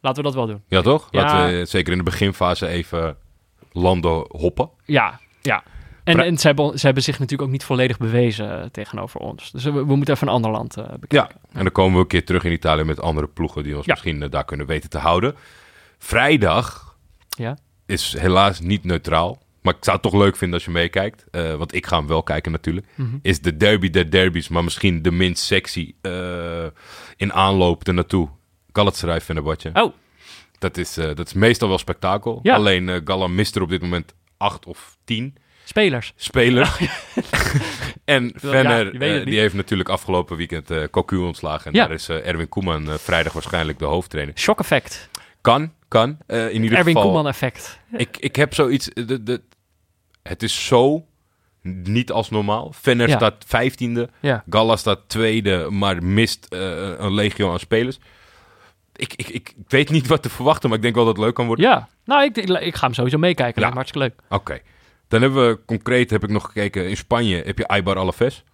Laten we dat wel doen. Ja, toch? Ja. Laten we zeker in de beginfase even landen hoppen. Ja, ja. En, en ze, hebben, ze hebben zich natuurlijk ook niet volledig bewezen eh, tegenover ons. Dus we, we moeten even een ander land eh, bekijken. Ja, en dan komen we een keer terug in Italië met andere ploegen die ons Ja. misschien eh, daar kunnen weten te houden. Vrijdag Ja. Is helaas niet neutraal. Maar ik zou het toch leuk vinden als je meekijkt. eh, want ik ga hem wel kijken natuurlijk. Mhm. Is de derby der derbies, maar misschien de minst sexy eh, in aanloop ernaartoe. Galatasaray Fenerbahce. Oh, Dat, is, eh, dat is meestal wel spektakel. Ja. Alleen eh Gala mist er op dit moment acht of tien spelers. spelers. (laughs) en Ja, Venner, die heeft natuurlijk afgelopen weekend eh Cocu ontslagen. En Ja. daar is Erwin Koeman vrijdag waarschijnlijk de hoofdtrainer. Shock effect. Kan, kan. eh, in ieder Erwin geval. Koeman effect. Ik, ik heb zoiets. eh, De, de, het is zo niet als normaal. Venner Ja. staat vijftiende. Ja. Galla staat tweede, maar mist eh, een legio aan spelers. Ik, ik, ik weet niet wat te verwachten, maar ik denk wel dat het leuk kan worden. Ja, nou, ik, ik, ga hem sowieso meekijken. Ja. Me hartstikke leuk. Oké. Dan hebben we concreet, heb ik nog gekeken, in Spanje heb je Aibar Alaves.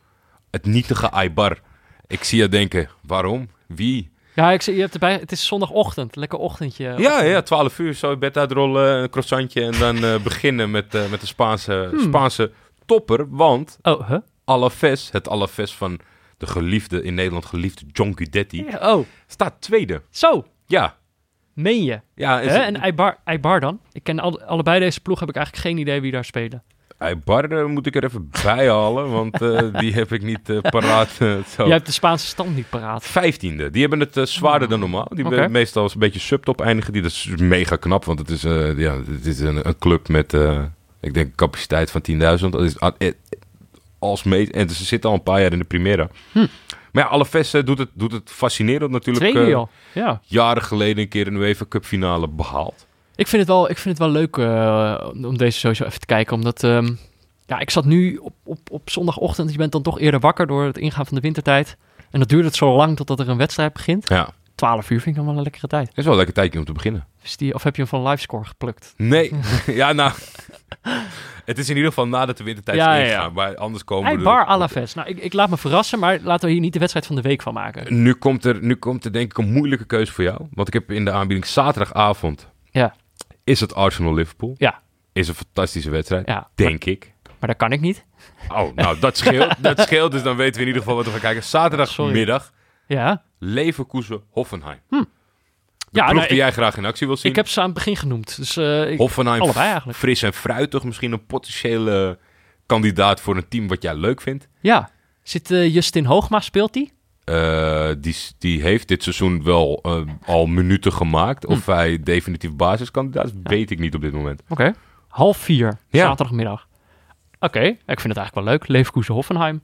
Het nietige Aibar. Ik zie je denken, waarom? Wie? Ja, ik, zie- je hebt erbij, het is zondagochtend. Lekker ochtendje. Ja, ja, 12 uur, zo je bed uitrollen, een croissantje en dan eh, beginnen met, eh, met de Spaanse, Hmm. Spaanse topper. Want Oh, huh? Alaves, het Alaves van de geliefde, in Nederland geliefde John Guidetti, Ja, Oh, staat tweede. zo. Ja. Meen je? Ja, is? En Eibar, Eibar dan? Ik ken al, allebei deze ploeg, heb ik eigenlijk geen idee wie daar spelen. Aibar eh, moet ik er even bij halen, want eh, die heb ik niet eh, paraat. zo. Jij hebt de Spaanse stand niet paraat. Vijftiende. Die hebben het zwaarder dan normaal. Die hebben meestal als een beetje subtop eindigen. Die, dat is mega knap, want het is, ja, het is een, een club met, ik denk, een capaciteit van 10.000. Dat is, ah, als en ze zitten al een paar jaar in de Primera. Hm. Maar ja, Alaves doet, het, doet het fascinerend natuurlijk. Eh, joh. Ja. jaren geleden een keer een UEFA Cup finale behaald. Ik vind het wel, ik vind het wel leuk eh, om deze sowieso even te kijken. Omdat ehm, ja, ik zat nu op, op, op zondagochtend. Je bent dan toch eerder wakker door het ingaan van de wintertijd. En dat duurt het zo lang totdat er een wedstrijd begint. Ja, 12 uur vind ik dan wel een lekkere tijd. is wel een lekker tijdje om te beginnen. Die, of heb je hem van livescore geplukt? Nee, (laughs) ja nou... Het is in ieder geval nadat de wintertijd Ja, is ja, ingegaan. ja. Maar anders komen Hey. Bar Alaves. Nou, ik, ik laat me verrassen, maar laten we hier niet de wedstrijd van de week van maken. Nu komt, er, nu komt er denk ik een moeilijke keuze voor jou. Want ik heb in de aanbieding zaterdagavond... Ja. Is het Arsenal-Liverpool? Ja. Is een fantastische wedstrijd, Ja, denk ik. maar dat kan ik niet. Oh, nou, dat scheelt. (laughs) dat scheelt, dus dan weten we in ieder geval wat we gaan kijken. Zaterdagmiddag, Ja, Leverkusen-Hoffenheim. De ja ploeg nou, die ik, jij graag in actie wil zien. ik heb ze aan het begin genoemd. Dus eh, ik, Hoffenheim, allebei eigenlijk. fris en fruitig. Misschien een potentiële kandidaat voor een team wat jij leuk vindt. ja. Zit eh, Justin Hoogma, speelt die? Eh, die, die heeft dit seizoen wel eh, al minuten gemaakt. Of Hm. hij definitief basiskandidaat is, weet ik niet op dit moment. Oké. Half vier, Ja. zaterdagmiddag. Oké, ik vind het eigenlijk wel leuk. Leverkusen Hoffenheim.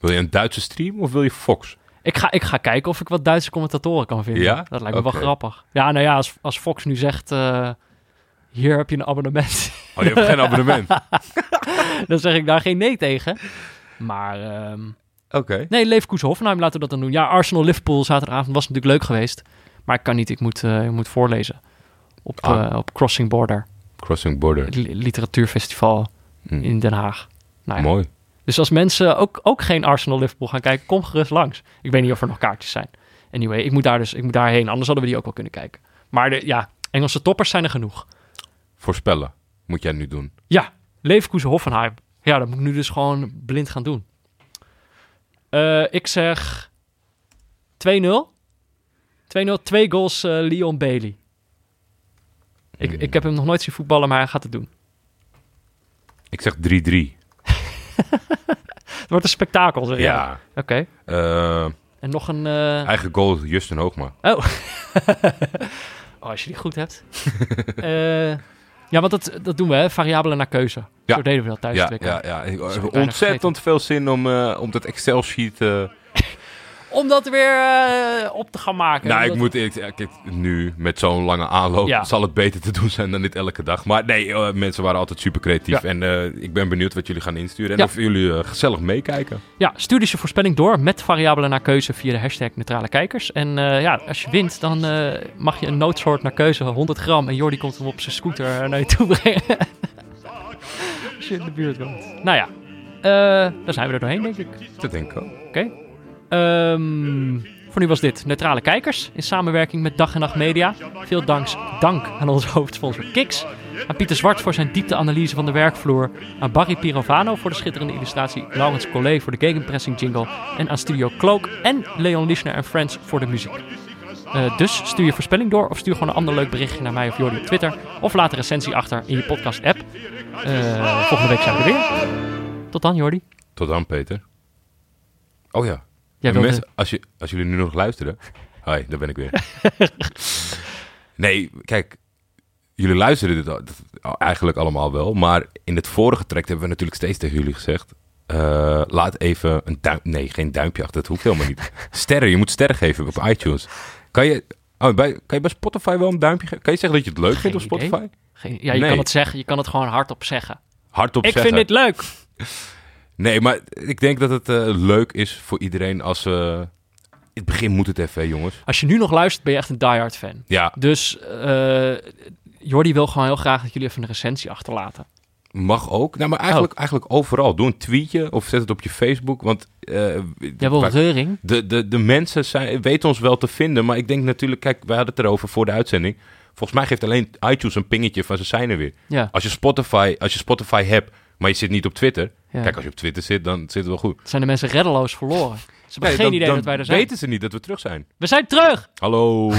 Wil je een Duitse stream of wil je Fox? Ik ga, ik ga kijken of ik wat Duitse commentatoren kan vinden. Ja? Dat lijkt me wel grappig. Ja, nou ja, als, als Fox nu zegt... eh, hier heb je een abonnement. Oh, je hebt geen abonnement. (laughs) dan zeg ik daar geen nee tegen. Maar ehm, Oké. nee, Leverkusen Hoffenheim laten we dat dan doen. Ja, Arsenal Liverpool zaterdagavond was natuurlijk leuk geweest. Maar ik kan niet, ik moet, eh, ik moet voorlezen. Op, Ah. eh, op Crossing Border, Crossing Border. het literatuurfestival Hm. in Den Haag. Nou ja. Mooi. Dus als mensen ook, ook geen Arsenal Liverpool gaan kijken, kom gerust langs. Ik weet niet of er nog kaartjes zijn. Anyway, ik moet daar dus ik moet daarheen, anders hadden we die ook wel kunnen kijken. Maar de, ja, Engelse toppers zijn er genoeg. Voorspellen moet jij nu doen. Ja, Leverkusen Hoffenheim. Ja, dat moet ik nu dus gewoon blind gaan doen. Eh, ik zeg 2-0. 2-0, twee goals eh, Leon Bailey. Ik, ik heb hem nog nooit zien voetballen, maar hij gaat het doen. (laughs) Ik zeg 3-3. Het wordt een spektakel, zeg. Ja. Oké. Eh, En nog een... eigen goal Justin Hoogma. Oh. (laughs) oh, als je die goed hebt. (laughs) Ja, want dat, dat doen we, hè? Variabelen naar keuze. Ja. Zo deden we dat tijdens Ja, ja, ja. Ontzettend veel zin om, eh, om dat Excel-sheet... eh, Om dat weer eh, op te gaan maken. nou, ik moet eerlijk zeggen, kijk, nu met zo'n lange aanloop Ja. zal het beter te doen zijn dan dit elke dag. Maar nee, eh, mensen waren altijd super creatief. Ja. En eh, ik ben benieuwd wat jullie gaan insturen. En Ja. of jullie gezellig meekijken. Ja, stuur dus je voorspelling door met variabelen naar keuze via de hashtag neutrale kijkers. En ja, als je wint, dan mag je een noodsoort naar keuze, 100 gram. En Jordi komt hem op zijn scooter naar je toe brengen. (laughs) als je in de buurt woont. Nou ja, dan zijn we er doorheen, denk ik. Dat denk ik ook. Oké. Ehm, voor nu was dit Neutrale Kijkers in samenwerking met Dag en Nacht Media. Veel danks, dank aan onze hoofdsponsor Kiks. Aan Pieter Zwart voor zijn diepteanalyse van de werkvloer. Aan Barry Pirovano voor de schitterende illustratie. Laurens Collet voor de gegenpressing jingle. En aan Studio Cloak en Leon Lischner en Friends voor de muziek. Eh, dus stuur je voorspelling door of stuur gewoon een ander leuk berichtje naar mij of Jordi op Twitter. Of laat een recensie achter in je podcast app. Eh, volgende week zijn we er weer. Tot dan Jordi. Tot dan, Peter. Oh ja. Jij En wilde... mensen, als, je, als jullie nu nog luisteren. Hoi, daar ben ik weer. (laughs) nee, kijk. Jullie luisteren dit al- eigenlijk allemaal wel. Maar in het vorige track hebben we natuurlijk steeds tegen jullie gezegd. eh, laat even een duim... Nee, geen duimpje achter. Dat hoeft helemaal niet. (laughs) Sterren. Je moet sterren geven op iTunes. Kan je, oh, bij, kan je bij Spotify wel een duimpje geven? Kan je zeggen dat je het leuk vindt op idee. Spotify? Geen- ja, je Nee. kan het zeggen. Je kan het gewoon hardop zeggen. Hardop Ik zeggen. vind dit leuk. (laughs) Nee, maar ik denk dat het eh, leuk is voor iedereen als... eh in het begin moet het even, hè, jongens. Als je nu nog luistert, ben je echt een diehard fan. Ja, Dus eh Jordi wil gewoon heel graag dat jullie even een recensie achterlaten. Mag ook. Nou, maar eigenlijk, eigenlijk overal. Doe een tweetje of zet het op je Facebook. Want eh, Jij wil reuring? de, de, de mensen zijn, weten ons wel te vinden. Maar ik denk natuurlijk, kijk, wij hadden het erover voor de uitzending. Volgens mij geeft alleen iTunes een pingetje van ze zijn er weer. Ja. Als je Spotify, als je Spotify hebt, maar je zit niet op Twitter. Ja. Kijk, als je op Twitter zit, dan zit het wel goed. zijn de mensen reddeloos verloren. Ze hebben Nee, geen dan- idee dan dat wij er zijn. weten ze niet dat we terug zijn. We zijn terug! Hallo. (laughs)